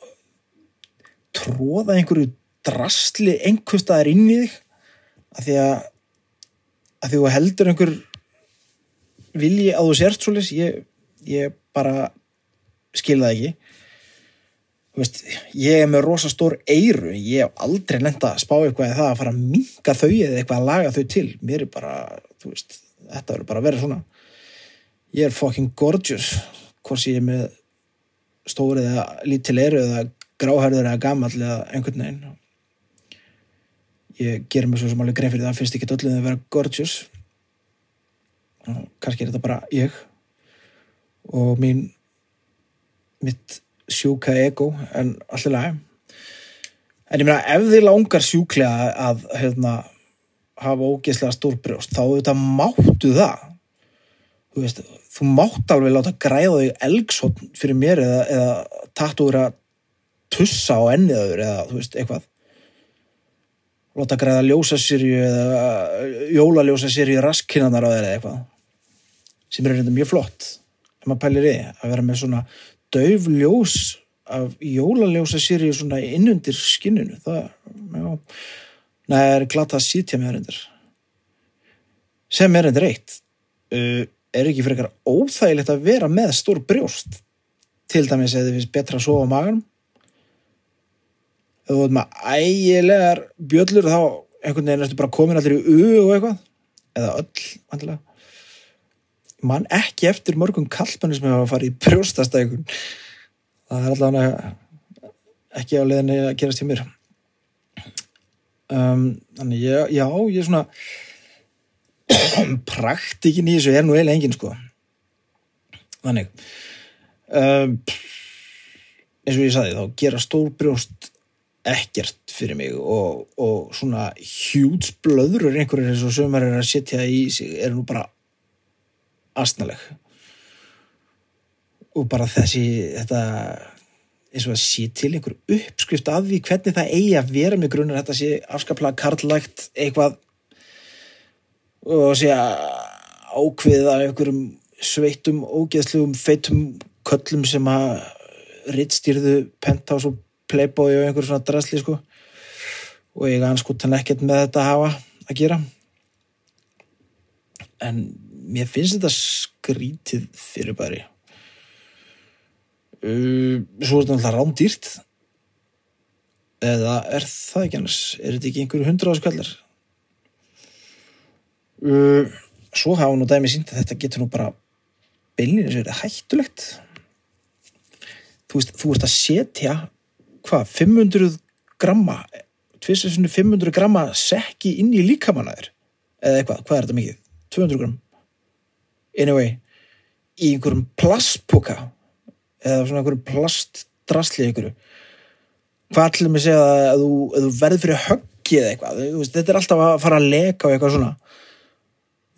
tróða einhverju drastli einhverstaðar inn í þig að því að að því þú heldur einhver vilji að þú sért svoleiðis ég, ég bara skil það ekki. Veist, ég er með rosa stór eyru ég hef aldrei nefnt að spá eitthvað eða það að fara að minka þau eða eitthvað að laga þau til. Mér er bara, þú veist þetta verður bara að vera svona. Ég er fucking gorgeous hvort sem ég er með stór eða lítil eyru eða gráhærður eða gamall eða einhvern veginn. Ég gerir mig svo sem alveg grein fyrir það finnst ekki öllum að vera gorgeous kannski er þetta bara ég og mín mitt sjúka ego en allir lagi. En ég meina ef þið langar sjúklega að hérna, hafa ógeðslega stór brjóst þá auðvitað máttu það. Þú veist, þú mátt alveg láta græða þig elgsótt fyrir mér eða, eða tattu vera tussa á enniður eða þú veist, eitthvað. Láta græða ljósasýrju eða jólaljósa sýrju raskinnarnar á þeir eða eitthvað sem er reynda mjög flott ef maður pælir í því, að vera með svona dauf ljós af jólaljósa sýrju svona innundir skinnunu það, já. Það er glata sítja með reyndir sem er reyndir eitt. Uh, er ekki eitthvað óþægilegt að vera með stór brjóst? Til dæmis eða þið finnst betra að sofa á maganum. Ef þú veit maður ægilegar bjöllur þá einhvern veginn ertu bara komin allir í u og eitthvað. Eða öll vantilega mann ekki eftir mörgum kallmennir sem hefa farið í brjóstastækun. Það er allavega ekki á leiðinni að gerast hjá mér. Um, þannig ég, já, ég er svona praktikin í þessu er nú eiginlega engin sko. Þannig um, eins og ég sagði þá gera stór brjóst ekkert fyrir mig og, og svona hjúts blöðrur einhverjir eins og sömur er að setja í sig er nú bara astnaleg og bara þessi þetta eins og að sé til einhver uppskrift af því hvernig það eigi að vera með grunar þetta sé afskaplega karlægt eitthvað og sé ákveða einhverjum sveittum, ógeðslegum feitum köllum sem að rittstýrðu penthouse og playboy og einhver svona drasli sko. Og ég anskotan ekkert með þetta að hafa að gera. En mér finnst þetta skrítið fyrir bæri uh, svo er þetta náttúrulega rándýrt. Eða er það ekki annars? Er þetta ekki einhverju hundra áskallar uh, svo hafa nú dæmi sínt að þetta getur nú bara beilinir sem er hættulegt. Þú veist, þú ert að setja hvað, 500 gramma tvisessunni 500 gramma sekki inn í líkamannaður eða eitthvað, hvað er þetta mikið? 200 gram anyway í einhverjum plastpoka eða svona einhverjum plastdrasli einhverju. Hvað ætlum ég að segja að þú, að þú verður fyrir höggi eða eitthvað, veist, þetta er alltaf að fara að leka og eitthvað svona.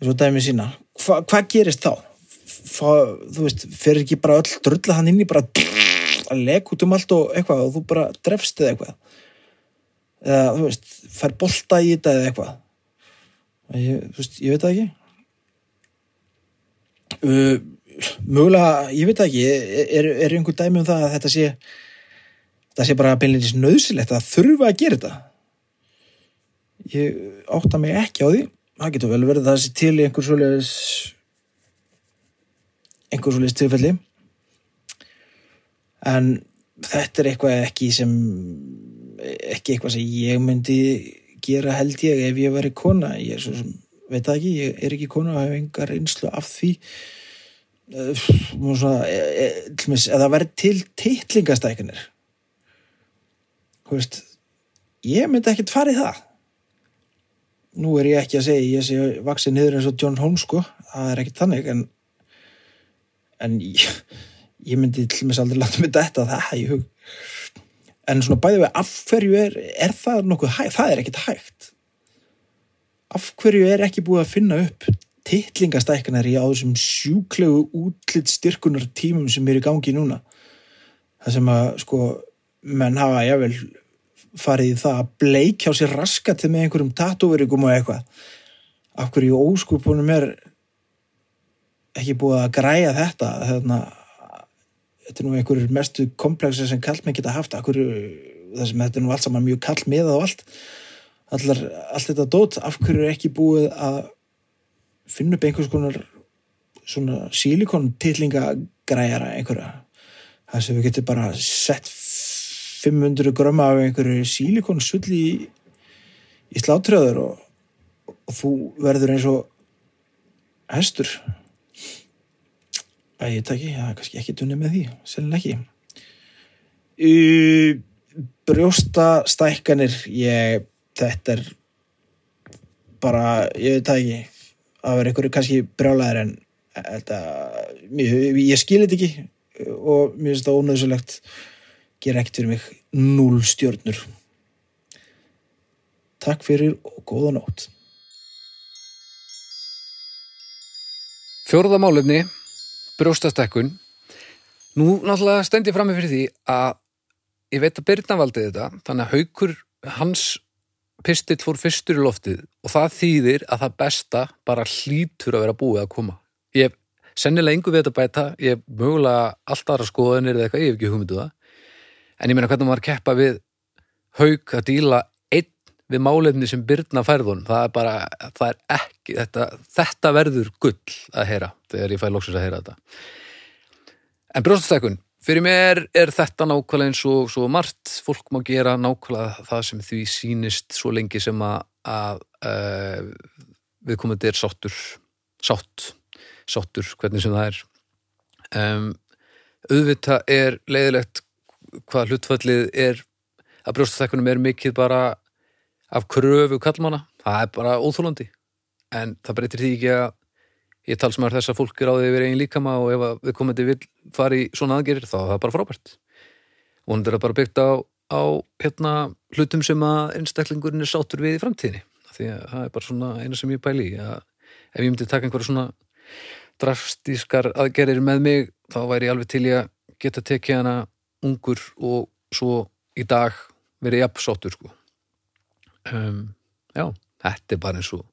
Og dæmi sína, Hva, hvað gerist þá? Fá, þú veist, fer ekki bara öll drulla hann inn í bara að leka út um allt og eitthvað og þú bara drefst eða eitthvað. Eða þú veist, fær bolta í þetta eða eitthvað. Ég, veist, ég veit það ekki uh, mögulega, ég veit ekki er, er einhver dæmi um það að þetta sé þetta sé bara beinleins nöðsilegt að þurfa að gera þetta? Ég átta mig ekki á því. Það getur vel verið það sé til í einhver svoleiðis einhver svoleiðis tilfelli. En þetta er eitthvað ekki sem ekki eitthvað sem ég myndi gera held ég ef ég væri kona. Ég er svo sem, veit það ekki, ég er ekki kona og hef engar einslu af því. Eh, svona, e, e, tlumis, eða verið til teitlingastækunir þú veist ég myndi ekkert farið það. Nú er ég ekki að segja ég sé vaksið niður eins og John Holmes sko það er ekkert þannig en, en ég, ég myndi til og með aldrei láta mig þetta það í hug. En svona bæði við af hverju er, er það nokkuð hægt, það er ekkert hægt af hverju er ekki búið að finna upp titlingastækkanar í á þessum sjúklegu útlitt styrkunar tímum sem er í gangi núna? Það sem að sko menn hafa jável farið það að bleikjá sér raskati með einhverjum tatúverigum og eitthvað. Af hverju óskupunum er ekki búið að græja þetta? Þarna þetta er nú einhverjur mestu komplexi sem kallmenn geta haft. Af hverju það sem þetta er nú allt saman mjög kall með og allt allar, allt þetta dót af hverju er ekki búið að finna upp einhvers konar svona sílikon tillingagræjara einhverja? Það sem við getum bara sett 500 gröma af einhverju sílikon sulli í, í slátröður og, og þú verður eins og hestur. Að ég takki, það er kannski ekki tunni með því sennileg ekki. Brjósta stækkanir ég, þetta er bara, ég veit það ekki að vera einhverju kannski brjálæðir en þetta, ég, ég skil þetta ekki og mér finnst það ónöðsulegt gera ekkert fyrir mig núl stjörnur Takk fyrir og góða nótt Fjórða málefni, brjóstastekkun. Nú náttúrulega stend ég frammi fyrir því að ég veit að Birna valdi þetta, þannig að haukur hans pistill fór fyrstur í loftið og það þýðir að það besta bara hlýtur að vera búið að koma. Ég hef sennilega engu við þetta bæta, ég hef mögulega allt aðra skoðanir eða eitthvað, ég hef ekki hugmyndu það. En ég meina hvernig maður keppa við hauk að díla einn við málefni sem Birna færðun, það er bara, það er ekki, þetta, þetta verður gull að heyra þegar ég fæ loksins að heyra þetta. En brjóstastækun, fyrir mér er þetta nákvæmlega eins og svo margt, fólk má gera nákvæmlega það sem því sýnist svo lengi sem að, að uh, viðkomandi er sáttur, sátt, sáttur, hvernig sem það er. Um, auðvitað er leiðilegt hvað hlutfallið er að brjóstastækunum er mikið bara af kröfu kallmanna, það er bara óþólandi en það breytir því ekki að ég tals maður þess að fólk er á því yfir eigin líkama og ef að við komandi vil fara í svona aðgerir þá er það bara frábært. Og hún er bara byggt á, á hérna, hlutum sem að einstaklingurinn er sátur við í framtíðinni. Því að það er bara svona eina sem ég pæli að ef ég myndi taka einhverja svona drastískar aðgerir með mig þá væri ég alveg til ég að geta tekið hana ungur og svo í dag verið jafn sáttur sko. Um, já, þetta er bara eins og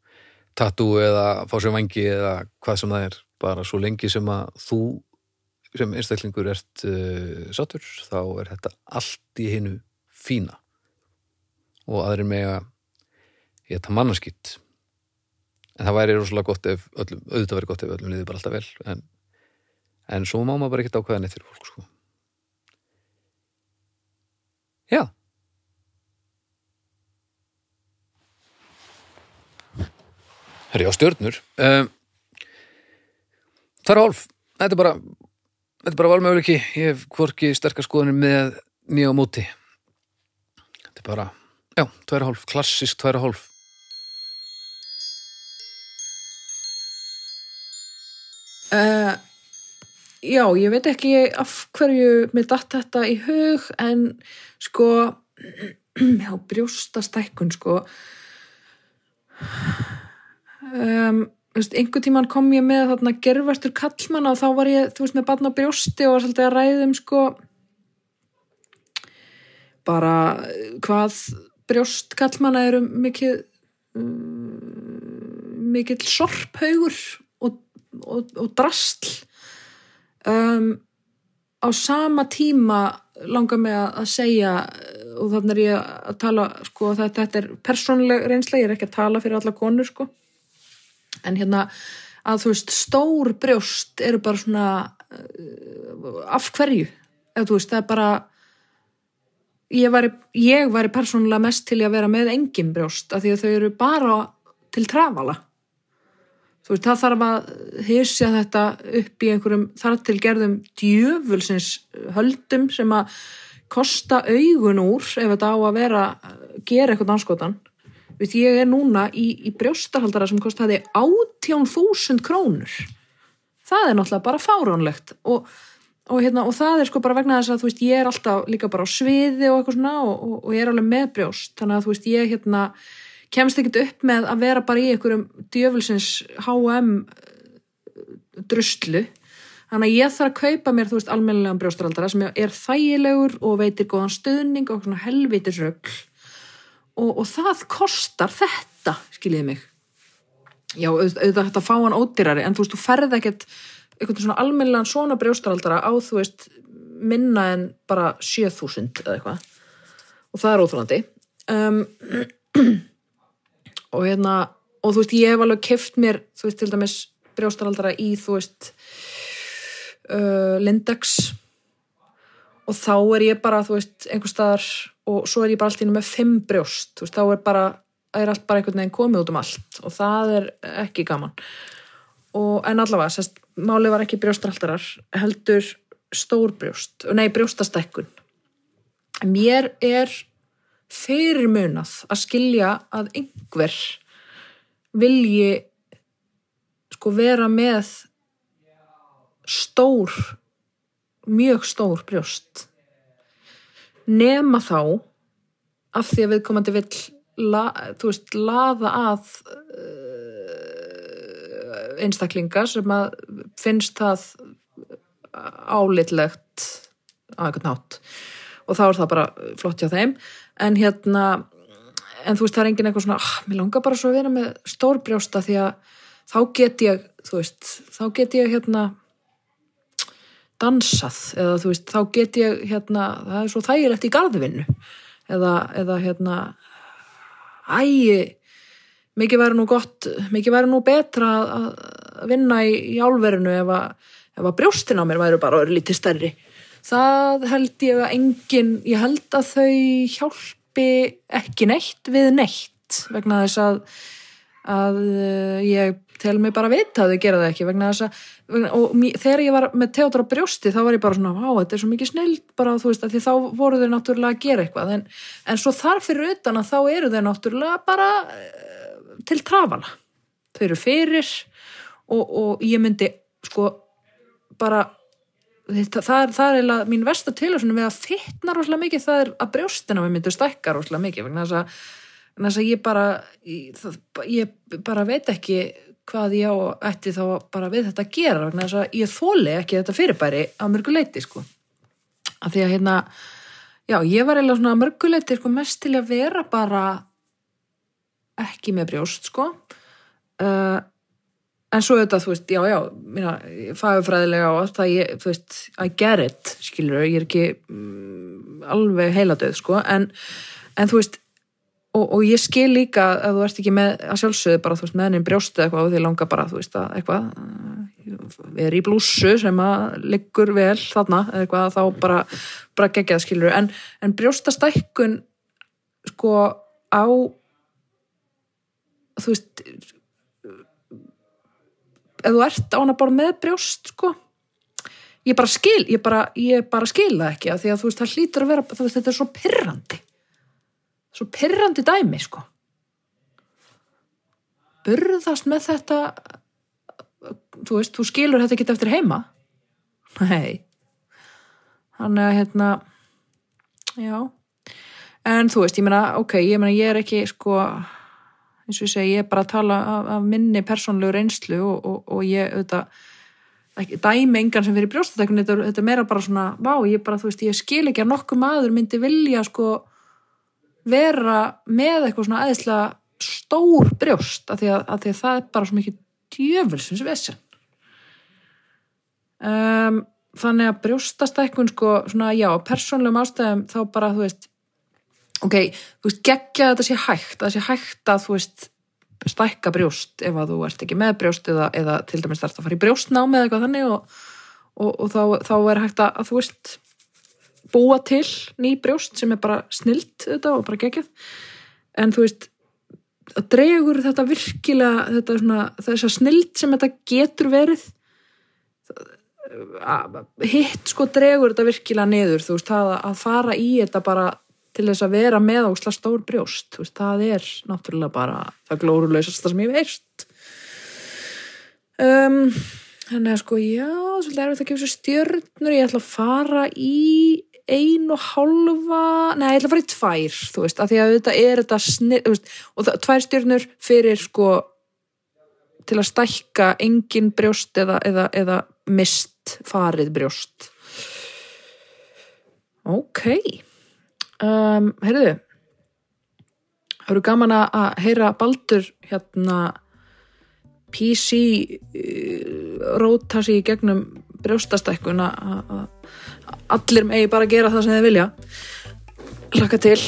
tattoo eða fá sér vangi eða hvað sem það er. Bara svo lengi sem að þú sem einstaklingur ert uh, sattur, þá er þetta allt í hinu fína. Og aðrir með að ég þetta mannaskitt en það væri rosalega gott ef öllum, auðvitað væri gott ef öllum liði bara alltaf vel en, en svo má maður bara ekkert ákveða neitt fyrir fólk sko. Já Herri á stjörnur. Um, Það er hálf. Þetta er bara Þetta er bara valmöguleiki. Ég hef hvorki sterkar skoðunir með nýja á móti. Þetta er bara Já, tværa hálf, klassisk tværa hálf. Uh, já, ég veit ekki af hverju mér datt þetta í hug en sko já, brjóstastækkun sko um, veist, einhver tíman kom ég með þarna gerfastur kallmanna og þá var ég, þú veist, með barn á brjósti og var svolítið að ræðum sko bara eh, hvað brjóst kallmanna eru mikið um, mikill sorphaugur og, og, og drastl um, á sama tíma langar mig að, segja og þannig er ég að tala sko, þetta, þetta er persónuleg reynsla, ég er ekki að tala fyrir alla konur sko en hérna að þú veist stór brjóst eru bara svona uh, af hverju? Ef þú veist það er bara ég væri, ég væri persónulega mest til að vera með engin brjóst af því að þau eru bara til trafala. Þú veist það þarf að hysja þetta upp í einhverjum þar til gerðum djöfulsins höldum sem að kosta augun úr ef þetta á að vera gera eitthvað anskotan Vist, ég er núna í, í brjóstarhaldara sem kostaði 18.000 krónur. Það er náttúrulega bara fáránlegt og, og, hérna, og það er sko bara vegna þess að þú veist ég er alltaf líka bara á sviði og eitthvað svona og, og, ég er alveg með brjóst. Þannig að þú veist ég hérna kemst ekkert upp með að vera bara í einhverjum djöfulsins H&M druslu. Þannig að ég þarf að kaupa mér þú veist almennilegan brjóstarhaldara sem er þægilegur og veitir góðan stuðning og svona helvitisrögl og, og það kostar þetta, skiljiði mig. Já, auðvitað að fá hann ódýrari en þú veist, þú ferð ekkert einhvern svona almennilegan svona brjóstaraldara á þú veist, minna en bara 7000 eða eitthvað. Og það er óþrandi um, og hérna og þú veist, ég hef alveg keft mér þú veist, til dæmis brjóstaraldara í þú veist uh, Lindex og þá er ég bara, þú veist, einhver staðar og svo er ég bara allt ínum með fimm brjóst, veist, þá er bara er allt bara einhvern veginn komið út um allt og það er ekki gaman. Og en allavega, sérst, málið var ekki brjóstaraldarar, heldur stór brjóst, nei, brjóstastækkun. Mér er fyrirmunað að skilja að einhver vilji sko vera með stór mjög stór brjóst. Nema þá af því að viðkomandi vill la, þú veist, laða að uh, einstaklinga sem að finnst það álitlegt á einhvern nátt og þá er það bara flott hjá þeim. En hérna en þú veist það er engin eitthvað svona ah, mér langar bara svo að vera með stór brjósta því að þá get ég þú veist, þá get ég hérna dansað eða þú veist, þá get ég hérna, það er svo þægilegt í garðvinnu eða, eða hérna æ mikið væri nú gott, mikið væri nú betra að vinna í, í álverinu ef að, ef að brjóstin á mér væri bara lítið stærri. Það held ég að engin ég held að þau hjálpi ekki neitt við neitt vegna þess að að eh, ég tel mig bara vita að þau gera það ekki vegna þess að og þegar ég var með Theodor á brjósti þá var ég bara svona, vá, þetta er svo mikið snill bara þú veist að því þá voru þau náttúrulega að gera eitthvað. En, en svo þar fyrir utan að þá eru þau náttúrulega bara eh, til trafala. Þau eru fyrir og, og ég myndi sko bara þetta, það, er, það er eiginlega mín versta tilhörsunum við að fitna rosalega mikið það er að brjóstina við myndum stækka rosalega mikið vegna þess að, vegna þess að ég bara ég, ég bara veit ekki hvað ég á ætti þá bara við þetta að gera vegna þess að ég þóli ekki þetta fyrirbæri á mörguleiti sko. Af því að hérna já, ég var eiginlega svona að mörguleiti sko, mest til að vera bara ekki með brjóst sko. Uh, en svo þetta, þú veist, já, já mína, fagufræðilega og allt það ég, þú veist, I get it, skilur ég er ekki mm, alveg heiladöð, sko, en, en þú veist, og, og ég skil líka að þú ert ekki með, að sjálfsögðu bara, þú veist, með henni brjóstu eitthvað og því langar bara, þú veist, að eitthvað við erum í blússu sem að liggur vel þarna, eitthvað, þá bara, bara geggjað, skilur, en, en brjóstastækkun, sko, á þú veist ef þú ert á hana bara með brjóst sko ég bara skil, ég bara, ég bara skil það ekki af því að þú veist það hlýtur að vera þú veist þetta er svo pyrrandi svo pyrrandi dæmi sko. Burðast með þetta þú veist, þú skilur þetta ekki eftir heima? Nei. Þannig að hérna já. En þú veist, ég meina, ok, ég meina ég er ekki sko eins og ég segi, ég er bara að tala af, af minni persónlegu reynslu og, og, og ég auðvitað dæmi engan sem fyrir brjóstatekun þetta, þetta er meira bara svona, vá, ég bara, þú veist, ég skil ekki að nokkuð maður myndi vilja sko vera með eitthvað svona aðeinslega stór brjóst af því að, að, því að það er bara svo mikið djöfulsins vesen. Um, þannig að brjóstastækkun sko, svona já, persónlegum ástæðum þá bara, þú veist ok, þú veist, geggja þetta sé hægt að það sé hægt að, þú veist stækka brjóst ef að þú ert ekki með brjóst eða, eða til dæmis þarf það að fara í brjóstnámi eða eitthvað þannig og, og, og þá, þá er hægt að, að þú veist búa til ný brjóst sem er bara snilt þetta og bara geggjað. En þú veist að dregur þetta virkilega þetta svona, þess að snilt sem þetta getur verið hitt sko dregur þetta virkilega niður þú veist, það að fara í þetta bara til þess að vera með ósla stór brjóst veist, það er náttúrulega bara það glóruleysast sem ég veist. Um, þannig að sko já, svolítið erfitt að gefa sér stjörnur ég ætla að fara í ein og halva nei, ég ætla að fara í tvær, þú veist að því að þetta er þetta snið, veist, og það, tvær stjörnur fyrir sko til að stækka engin brjóst eða, eða, eða mist farið brjóst. Ok. Um, heyrðu. Það eru gaman að heyra Baldur hérna PC uh, róta sig í gegnum brjóstastækkun að allir megi bara gera það sem þið vilja. Hlaka til.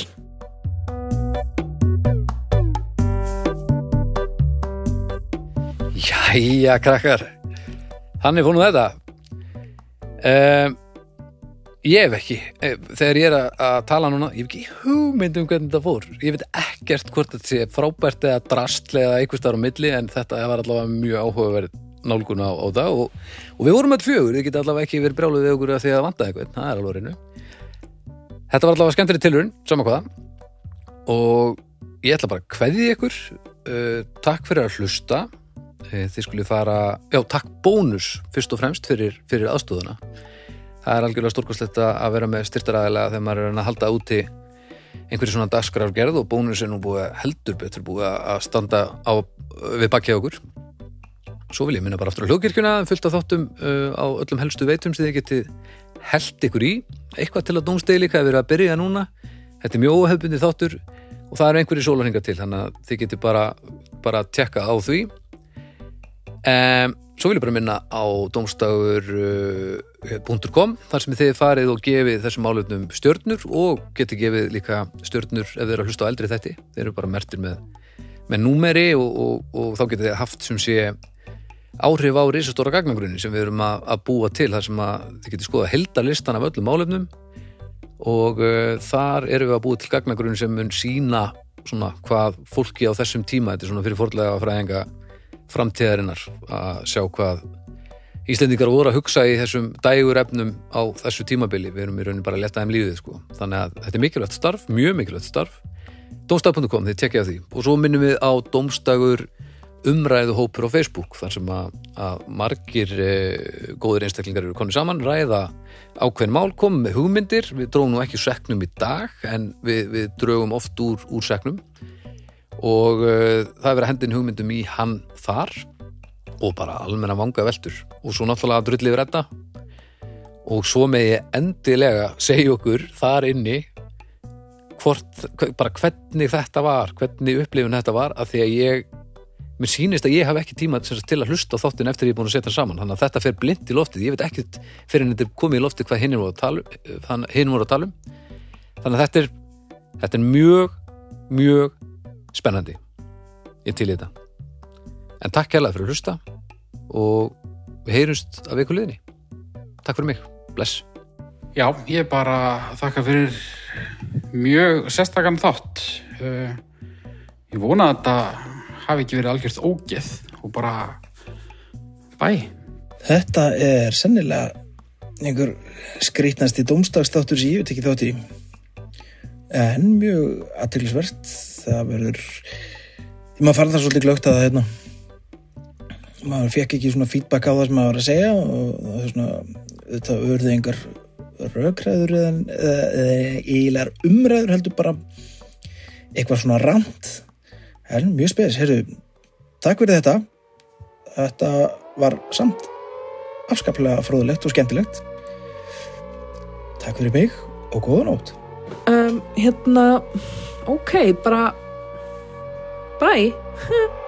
Jæja, krakkar. Þannig fór nú þetta. Um, Ég hef ekki eh, þegar ég er að, tala núna ég hef ekki hugmynd um hvernig þetta fór. Ég veit ekkert hvort þetta sé frábært eða drastli eða einhvers þar á milli en þetta var allavega mjög áhugaverð nálgun á, á það og, og við vorum með fjögur, þið geta allavega ekki verið brjáluð við okkur að því að vanda eitthvað, það er alveg reynu Þetta var allavega skemmtileg tilurinn, saman hvaða og ég ætla bara að kveði ykkur uh, takk fyrir að hlusta. Uh, þið skulle fara, já takk bónus fyrst og fremst fyrir, fyrir aðstóðuna það er algjörlega stórkostlegt að vera með styrtaræðilega þegar maður er að halda úti einhverju svona dagskrargerð og bónus er nú búið heldur betur búið að standa á, við bakki á okkur svo vil ég minna bara aftur á hljókirkjuna fullt af þáttum uh, á öllum helstu veitum sem þið getið held ykkur í. Eitthvað til að dómstegi líka að vera að byrja núna. Þetta er mjög óhefbundi þáttur og það eru einhverju sólarhinga til þannig að þið getið bara, bara að tekka á því. Um, svo vil ég bara minna á domstagur.com þar sem þið farið og gefið þessum álefnum stjörnur og getið gefið líka stjörnur ef þið eru að hlusta á eldri þetti þeir eru bara mertir með, með númeri og, og, og þá getið þið haft sem sé áhrif á risastóra gagnagrunni sem við erum að, að búa til þar sem að þið getið skoða heldalistan af öllum álefnum og uh, þar erum við að búa til gagnagrunni sem mun sína svona hvað fólki á þessum tíma þetta er svona fyrir fórlega fræðinga framtíðarinnar að sjá hvað Íslendingar voru að hugsa í þessum dægur efnum á þessu tímabili. Við erum í raunin bara að leta þeim lífið sko. þannig að þetta er mikilvægt starf, mjög mikilvægt starf. Domstag.com, þið tekja því. Og svo minnum við á domstagur umræðu hópur á Facebook þar sem að, að margir eh, góðir einstaklingar eru konið saman ræða ákveðin mál, komum með hugmyndir. Við dróðum nú ekki seknum í dag en við, við draugum oft úr, úr seknum og uh, það er verið að hendin hugmyndum í hann þar og bara almenna vanga veldur og svo náttúrulega drullið við þetta. Og svo með ég endilega segja okkur þar inni hvort, bara hvernig þetta var hvernig upplifun þetta var að því að ég mér sýnist að ég haf ekki tíma til að hlusta á þáttin eftir ég er búin að setja saman. Þannig að þetta fer blind í loftið, ég veit ekkert fyrir en þetta er komið í loftið hvað hinn voru að tala um hinn voru að tala um. Þannig að þetta er, þetta er mjög mjög spennandi. Ég til í þetta. En takk kærlega fyrir að hlusta og við heyrumst af ykkur liðni takk fyrir mig, bless. Já, ég bara þakka fyrir mjög sérstakann þátt. Uh, ég vona að þetta hafi ekki verið algjört ógeð og bara bæ. Þetta er sennilega einhver skrýtnasti dómstagstáttur sem ég veit ekki þátt í. En mjög aðtilsvert. Það verður... Maður fann það svolítið glögt að það hérna. Maður fekk ekki svona feedback á það sem maður var að segja og það er svona, þetta urði einhver rökræður eða, eða eiginlegar umræður heldur bara eitthvað svona rand en mjög spes, heyrðu takk fyrir þetta. Þetta var samt afskaplega fróðulegt og skemmtilegt. Takk fyrir mig og góða nótt. Um, hérna ok, bara bye